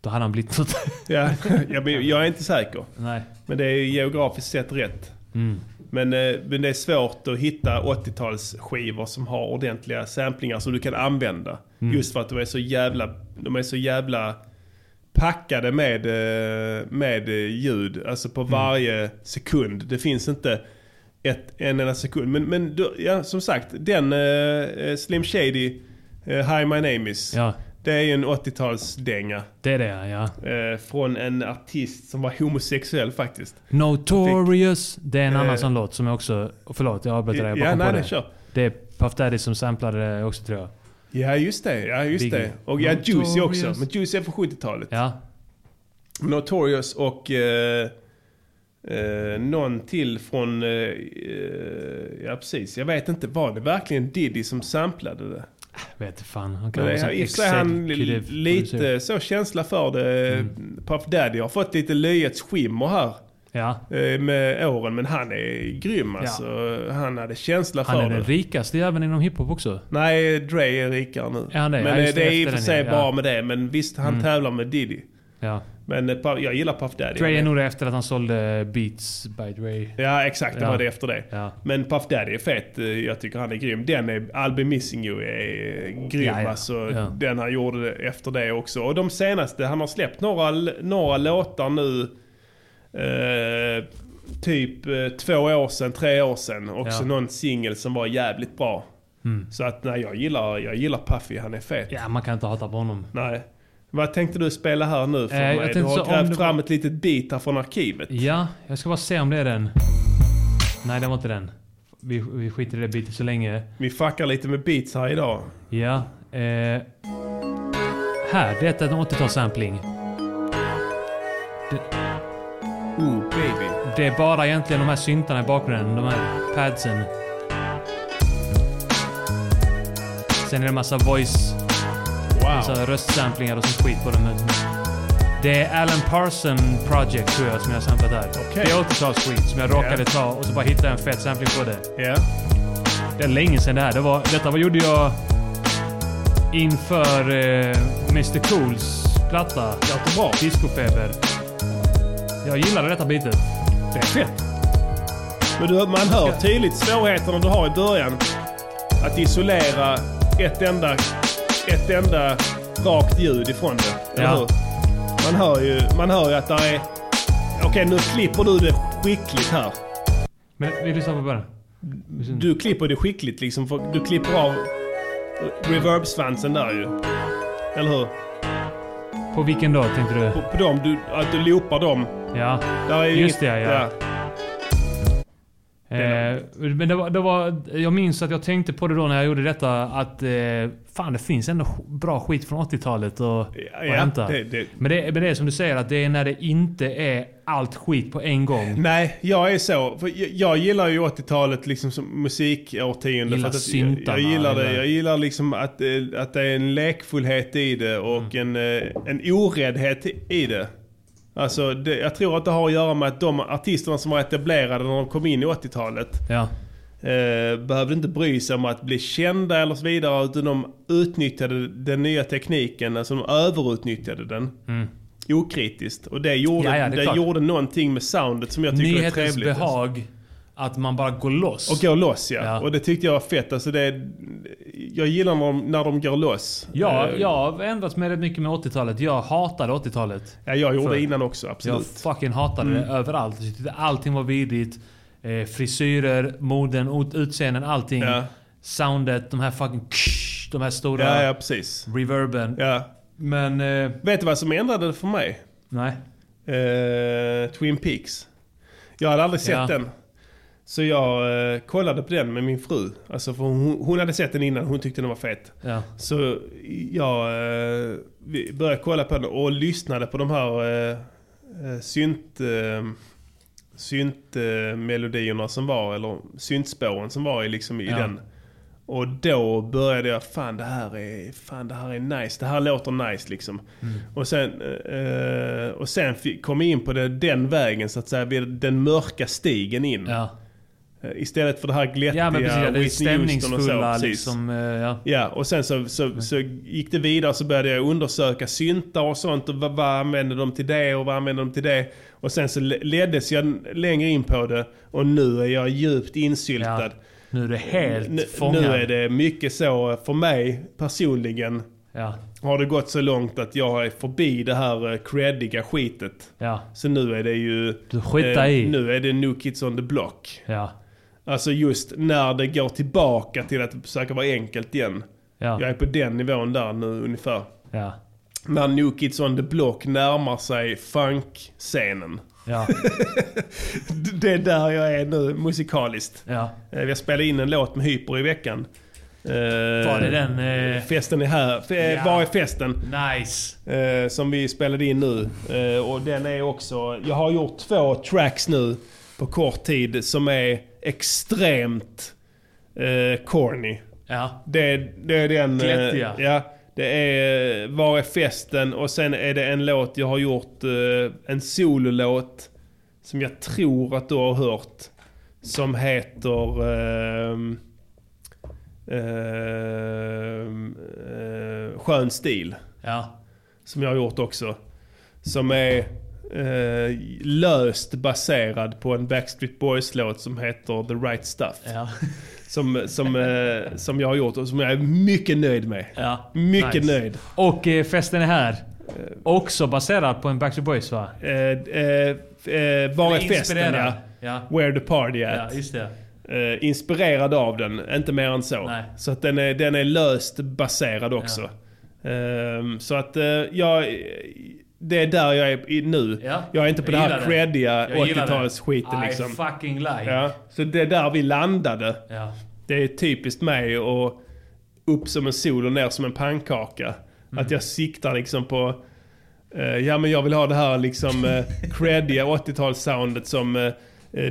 Då hade han blivit något. [LAUGHS] Ja, jag, jag är inte säker. Nej. Men det är geografiskt sett rätt. Mm. Men, eh, men det är svårt att hitta 80-talsskivor som har ordentliga samplingar som du kan använda. Mm. Just för att de är så jävla, de är så jävla packade med, eh, med eh, ljud. Alltså på varje sekund. Det finns inte ett, en enda sekund. Men, men du, ja, som sagt, den eh, Slim Shady, eh, Hi My Name Is. Ja. Det är ju en 80-talsdänga. Det är det ja. Eh, från en artist som var homosexuell faktiskt. Notorious. Det är en annan sån låt som jag också... Förlåt, jag avbröt dig. Ja, nej, på nej, det. kör. Det är Puff Daddy som samplade det också tror jag. Ja just det, ja just Biggie. det. Och ja, Juicy också. Men Juicy är från 70-talet. Ja. Notorious och eh, eh, någon till från... Eh, eh, ja precis, jag vet inte. Var det verkligen Diddy som samplade det? Vet inte fan. Han kan sån I och han lite så känsla för det. Mm. Puff Daddy har fått lite löjets skimmer här. Ja. eh, Med åren, men han är grym Ja. alltså. Han hade känsla Han för är det. den rikaste jäveln inom hiphop också. Nej, Dre är rikare nu. Är han det? Men Ja, det, är i och för sig ja. bra Ja. med det. Men visst, han Mm. tävlar med Diddy. Ja. Men eh, jag gillar Puff Daddy. Dre är nog det efter att han sålde Beats by Dre. Ja, exakt. Det Ja. var det efter det. Ja. Men Puff Daddy är fet. Eh, Jag tycker han är grym. Den är, I'll be missing you är grym. Ja, ja. Alltså, Ja. Den han gjorde efter det också. Och de senaste, han har släppt några, några låtar nu. Eh, typ eh, två år sedan, tre år sedan. Också Ja. någon singel som var jävligt bra. Mm. Så att nej, jag gillar, jag gillar Puffy. Han är fet. Ja, man kan inte hata på honom. Nej. Vad tänkte du spela här nu för jag mig? Du har grävt det fram ett litet bit här från arkivet. Ja, jag ska bara se om det är den. Nej, det var inte den. Vi, vi skiter i det bitet så länge. Vi fuckar lite med beats här idag. Ja. Eh, här, det är en 80-talssampling. Det är bara egentligen de här syntarna i bakgrunden, de här padsen. Sen är det en massa voice... Massa röstsamplingar och sånt skit på dem. Det är Alan Parson Project tror jag som jag har samplat där. Okej. Det är 80-talsskit som jag råkade Ja. ta och så bara hittade jag en fet sampling på det. Ja. Det är länge sedan det här. Det var, detta var, gjorde jag inför eh, Mr Cools platta. Discofeber. Jag gillade detta bitet. Det fett. Men du, man hör tydligt svårigheterna du har i början. Att isolera ett enda, ett enda rakt ljud ifrån det. Eller Ja. hur? Man hör ju, man hör ju att det är... Okej, nu klipper du det skickligt här. Men vi lyssnar på början. Du klipper det skickligt liksom. För du klipper av reverb-svansen där ju. Eller hur? På vilken då tänkte du? På, på dem, du, att du loopar dem. Ja, just inget- det ja. Eh, men det var, det var, jag minns att jag tänkte på det då när jag gjorde detta att eh, fan det finns ändå bra skit från 80-talet och, och ja, hämta. det- det- Men, det, men det är som du säger att det är när det inte är allt skit på en gång. Nej, jag är så. För jag, jag gillar ju 80-talet liksom som musikårtionde. Gillar för att syntarna, jag, gillar det. Jag gillar liksom att, eh, att det är en lekfullhet i det och Mm. en, eh, en oräddhet i det. Alltså, det, jag tror att det har att göra med att de artisterna som var etablerade när de kom in i 80-talet Ja. eh, behövde inte bry sig om att bli kända eller så vidare. Utan de utnyttjade den nya tekniken, alltså de överutnyttjade den. Mm. Okritiskt. Och det gjorde, Ja, ja, det är det gjorde någonting med soundet som jag tycker är Nyhetens trevligt. behag. Att man bara går loss. Och går loss ja. Ja. Och det tyckte jag var fett. Alltså det, jag gillar när de, när de går loss. Ja, Eh, jag har ändrats med rätt mycket med 80-talet. Jag hatade 80-talet. Ja, jag gjorde det innan också, Jag absolut. fucking hatade det Mm. överallt. Jag tyckte allting var vidrigt. Eh, frisyrer, moden, ut- utseenden, allting. Ja. Soundet, de här fucking ksh, de här stora Ja, ja, precis. reverben. Ja. Men... Eh, Vet du vad som ändrade det för mig? nej. Eh, Twin Peaks. Jag hade aldrig sett Ja. den. Så jag eh, kollade på den med min fru. Alltså för hon, hon hade sett den innan, hon tyckte den var fet. Ja. Så jag eh, började kolla på den och lyssnade på de här eh, eh, synt... Eh, syntmelodierna som var, eller syntspåren som var i, liksom, i Ja. den. Och då började jag, fan det här är, fan det här är nice, det här låter nice liksom. Mm. Och sen, eh, och sen kom jag in på det, den vägen så att säga, den mörka stigen in. Ja. Eh, Istället för det här glättiga Ja men precis, ja, det Whitney Houston och så, stämningsfulla liksom. eh, ja. Ja, och sen så, så, så gick det vidare så började jag undersöka syntar och sånt och vad, vad använder de till det och vad använder de till det. Och sen så le- leddes jag längre in på det och nu är jag djupt insyltad. Nu är det helt fångad. nu är det mycket så, för mig personligen Ja. har det gått så långt att jag är förbi det här eh, creddiga skitet. Ja. Så nu är det ju... Du skitar eh, i. Nu är det New Kids on the Block. Ja. Alltså just när det går tillbaka till att försöka vara enkelt igen. Ja. Jag är på den nivån där nu ungefär. Ja. När New Kids on the Block närmar sig funk-scenen. Ja. [LAUGHS] det är där jag är nu musikaliskt. Ja. Eh, Vi har spelat in en låt med Hyper i veckan. Eh, Var det den? Eh... Festen är här. F- Ja. Var är festen? Nice. Eh, som vi spelade in nu. Eh, och den är också... Jag har gjort två tracks nu på kort tid som är extremt eh, corny. Ja. Det, det är den... eh, Glättiga. ja. Det är Var är festen? Och sen är det en låt jag har gjort. eh, en sololåt. Som jag tror att du har hört. Som heter... ehm, eh, Skön stil. Ja. Som jag har gjort också. Som är eh, löst baserad på en Backstreet Boys-låt som heter The Right Stuff. Ja. [LAUGHS] Som, som, eh, som jag har gjort och som jag är mycket nöjd med. Ja. Mycket Nice. nöjd. Och eh, festen är här. Också baserad på en Backstreet Boys va? Eh, eh, eh, var är festen ja. Ja. Where the party at. Ja, just det. Eh, inspirerad av den, inte mer än så. Nej. Så att den är, den är löst baserad också. Ehm, så att eh, jag... det är där jag är nu. Ja, jag är inte på jag det här creddiga Jag gillar det. 80-talsskiten liksom. I fucking like. Ja, så det är där vi landade. Ja. Det är typiskt mig och upp som en sol och ner som en pannkaka. Mm. Att jag siktar liksom på... eh, ja men jag vill ha det här liksom uh, [LAUGHS] creddiga 80-talssoundet som uh,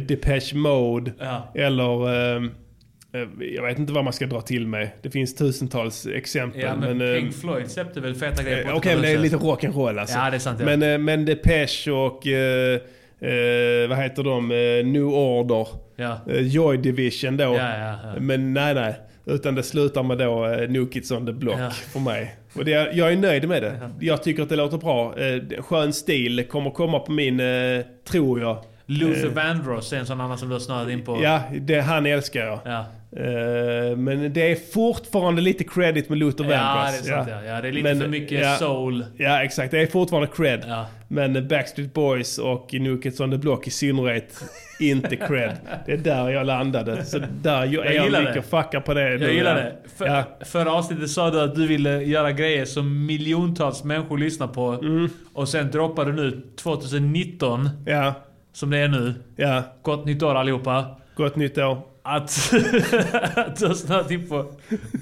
Depeche Mode. Eller... eh, eh, jag vet inte vad man ska dra till med. Det finns tusentals exempel. Ja, men, eh, Pink Floyd släppte väl feta grejer Eh, på Okej, men det är 80-talet. lite rock'n'roll alltså. Ja, det är sant, ja. Men, eh, men Depeche och... eh, eh, vad heter de? Eh, New Order. Ja. Eh, Joy Division då. Ja. Men nej, nej. Utan det slutar med då uh, New Kids on the Block Ja. för mig. Och det, jag är nöjd med det. Jag tycker att det låter bra. Skön stil kommer komma på min, eh, tror jag. Luther Eh, Vandross är en sån annan som du har snöat in på. Ja, det, han älskar jag. Ja. Eh, men det är fortfarande lite credit med Luther Ja, Vandross. det är sant, ja. Ja, det är lite för mycket soul. Ja, exakt. Det är fortfarande cred. Ja. Men Backstreet Boys och New Kids on the Block i synnerhet, inte cred. Det är där jag landade. Så där jag, Jag är jag mycket fuckar på det. Jag gillar det. För, Ja. Förra avsnittet sa du att du ville göra grejer som miljontals människor lyssnar på. Mm. Och sen droppade du nu 2019, Ja. som det är nu. Ja. Gott nytt år allihopa. Gott nytt år. Att, [LAUGHS] att snöat in på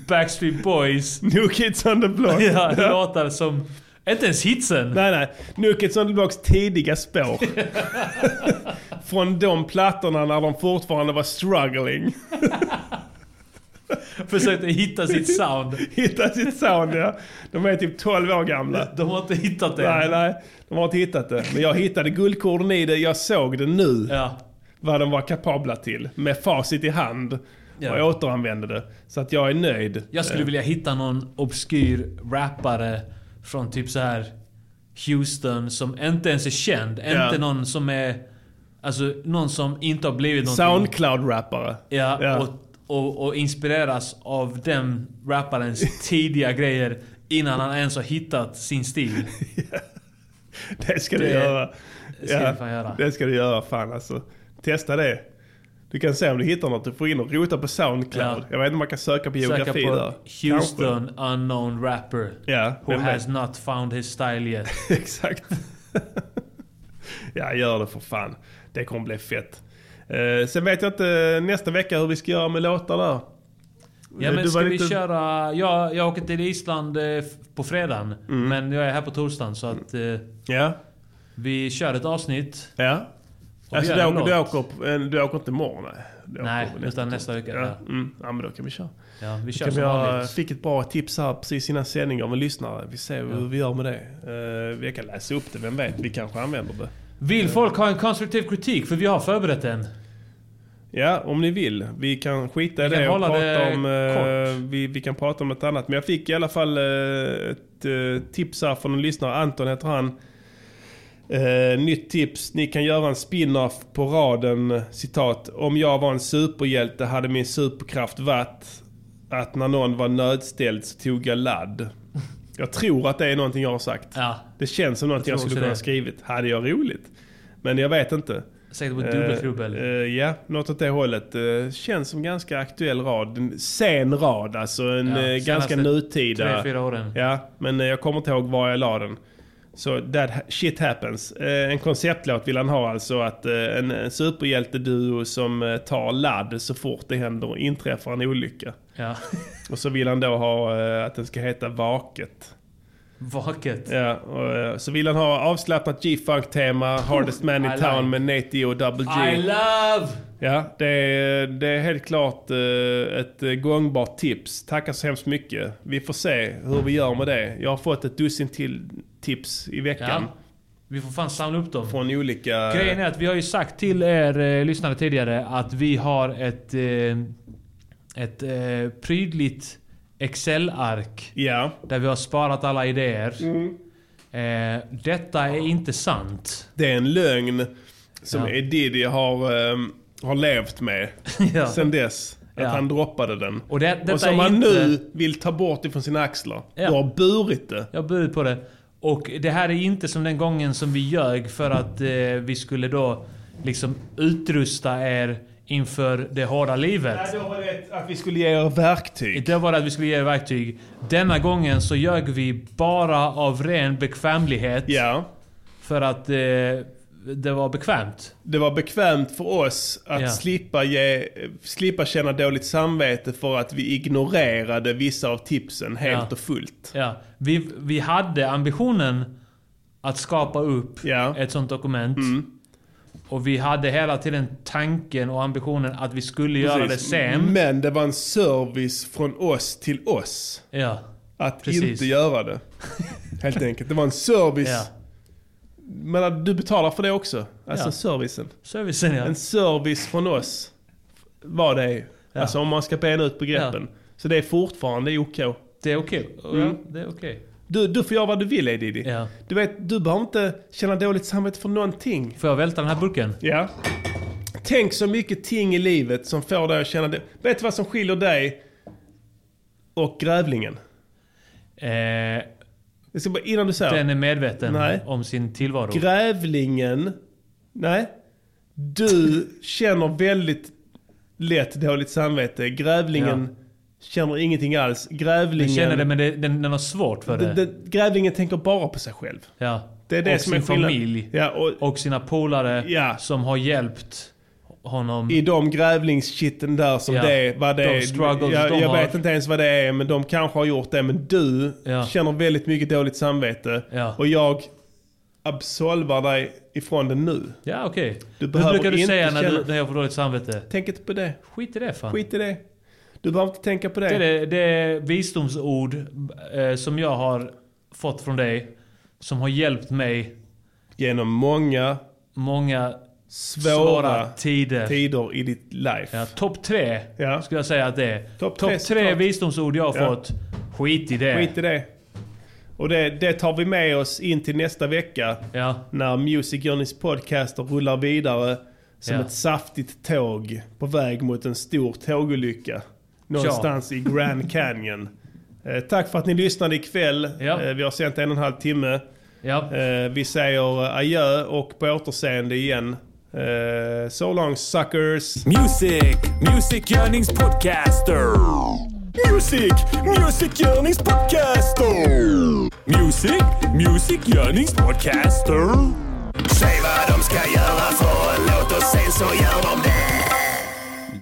Backstreet Boys. New Kids on the Block. Ja, låtar som... Inte ens hitsen. Nej, nej. New Kids on the Blocks tidiga spår. [LAUGHS] Från de plattorna när de fortfarande var struggling. [LAUGHS] Försökte hitta sitt sound. Hitta sitt sound, ja. De är typ 12 år gamla. De har inte hittat det. Nej, nej. De har inte hittat det. Men jag hittade guldkornen i det. Jag såg det nu. Ja. Vad de var kapabla till. Med facit i hand. Ja. Och jag återanvände det. Så att jag är nöjd. Jag skulle Eh, vilja hitta någon obskyr rappare från typ så här Houston som inte ens är känd. Ja. Inte någon som är... Alltså någon som inte har blivit någonting. Soundcloud-rappare. Ja, Ja. Och, och, och inspireras av den rapparens [LAUGHS] tidiga grejer innan han ens har hittat sin stil. [LAUGHS] Det ska du Det- göra. det ska jag fan göra. Det ska du göra. Fan alltså. Testa det. Du kan se om du hittar något. Du får in och rota på Soundcloud. Ja. Jag vet inte om man kan söka på Söka geografi på där. Houston unknown rapper. Ja, Who has not found his style yet. [LAUGHS] Exakt. [LAUGHS] ja, gör det för fan. Det kommer bli fett. Eh, sen vet jag inte nästa vecka hur vi ska göra med låtar där. Ja Du men var ska vi lite- köra... Jag, jag åker till Island eh, på fredagen. Mm. Men jag är här på torsdagen så att... Eh, Ja. Vi kör ett avsnitt. Ja. Alltså, gör du, en åker, du, åker, eh, du åker inte imorgon? Nej, Du Nej, åker utan nästa vecka, Ja. ja. Mm. ja, men då kan vi köra. Ja, vi kör kan som vanligt. fick ett bra tips här precis innan sändning av en lyssnare. Vi ser hur vi gör med det. Eh, vi kan läsa upp det, vem vet? Vi kanske använder det. Vill folk ha en konstruktiv kritik? För vi har förberett den. Ja, om ni vill. Vi kan skita i Vi kan det och prata det om... eh, vi, vi kan prata om något annat. Men jag fick i alla fall eh, ett eh, tips här från en lyssnare. Anton heter han. Eh, nytt tips. Ni kan göra en spin-off på raden, citat. Om jag var en superhjälte hade min superkraft varit att när någon var nödställd så tog jag ladd. [LAUGHS] Jag tror att det är någonting jag har sagt. Ja. Det känns som någonting Jag jag, skulle kunna ha skrivit. Hade jag roligt? Men jag vet inte. Säkert på Eh, dubbeltrubbel. eh, ja, något åt det hållet. Eh, känns som ganska aktuell rad. En sen rad, alltså en Ja, ganska nutida. tre, fyra åren. Ja, men jag kommer inte ihåg var jag la den. Så that ha- shit happens. Eh, en konceptlåt vill han ha alltså att eh, en, superhjälteduo som eh, tar ladd så fort det händer inträffar en olycka. Ja. [LAUGHS] Och så vill han då ha att den ska heta Vaket. Vaket. Ja, och, så vill han ha avslappnat G-funk-tema, Hardest Man in Town like. med Nate och Double G. I love! Ja, det är, det är helt klart eh, ett eh, gångbart tips. Tackar så hemskt mycket. Vi får se hur vi gör med det. Jag har fått ett dussin till tips i veckan. Ja. Vi får fan samla upp dem. Från olika... Grejen är att vi har ju sagt till er eh, lyssnare tidigare att vi har ett, eh, ett eh, prydligt Excel-ark. Ja. Där vi har sparat alla idéer. Mm. Detta är inte sant. Det är en lögn som Ja. Diddy har, har levt med [LAUGHS] Ja. sen dess. Att Ja. han droppade den. Och det- och som han inte- nu vill ta bort ifrån sina axlar. Ja. Du har burit det. Jag har burit på det. Och det här är inte som den gången som vi ljög för att eh, vi skulle då liksom utrusta er inför det hårda livet. Nej, då var det att vi skulle ge er verktyg. Det var det att vi skulle ge er verktyg. Denna gången så ljög vi bara av ren bekvämlighet. Ja. För att eh, det var bekvämt. Det var bekvämt för oss att Ja. slippa, ge, slippa känna dåligt samvete för att vi ignorerade vissa av tipsen helt Ja. och fullt. Ja, vi, vi hade ambitionen att skapa upp ett sånt dokument. Mm. Och vi hade hela tiden tanken och ambitionen att vi skulle göra det Precis. sen. Men det var en service från oss till oss. Ja. Att Precis. inte göra det. [LAUGHS] Helt enkelt. Det var en service. Ja. Men du betalar för det också. Alltså Ja. servicen. Servicen ja. En service från oss. Vad det är. Ja. Alltså om man ska bena ut begreppen. Så det är fortfarande OK. Det är okej. Mm. Ja, det är okej. Du, du får göra vad du vill Edidi. Ja. Du vet, du behöver inte känna dåligt samvete för någonting. Får jag välta den här burken? Ja. Tänk så mycket ting i livet som får dig att känna det. Vet du vad som skiljer dig och grävlingen? Eh, Jag ska bara, innan du säger. den är medveten Nej. om sin tillvaro. Grävlingen... Nej. Du känner väldigt lätt dåligt samvete. Grävlingen känner ingenting alls. Grävlingen... Den känner det, men det, den, den har svårt för det. Den- Grävlingen tänker bara på sig själv. Ja. Det är det och som sin är skillnaden. familj. Ja, och Och sina polare Ja. som har hjälpt honom. i de grävlingskitten där som Ja, det. Vad det de är. jag jag vet inte ens vad det är, men de kanske har gjort det. Men du Ja. känner väldigt mycket dåligt samvete. Ja. Och jag absolvar dig ifrån det nu. Ja, okej. Du Hur brukar du säga när, känna- du, när jag får dåligt samvete? Tänk inte på det. Skit i det fan. Skit i det. Du behöver inte tänka på det. Det är, det, det är visdomsord eh, som jag har fått från dig. Som har hjälpt mig Genom många många svåra, svåra tider. tider i ditt life. Ja, Topp tre Ja. skulle jag säga att det är. Topp Topp tre, tre, visdomsord jag har Ja. fått. Skit i det. Skit i det. Och det, det tar vi med oss in till nästa vecka. Ja. När Music Journeys podcaster rullar vidare som Ja. ett saftigt tåg på väg mot en stor tågolycka. Någonstans i Grand [LAUGHS] Canyon. Eh, tack för att ni lyssnade ikväll. Ja. Eh, vi har sänt en och en halv timme. Ja. Eh, vi säger adjö och på återseende igen. Uh, so long suckers! Music, Music Yearnings Podcaster. Music, Music Yearnings Podcaster. Music, Music Yearnings Podcaster. Säg vad de ska göra för en låt och sen så gör de det.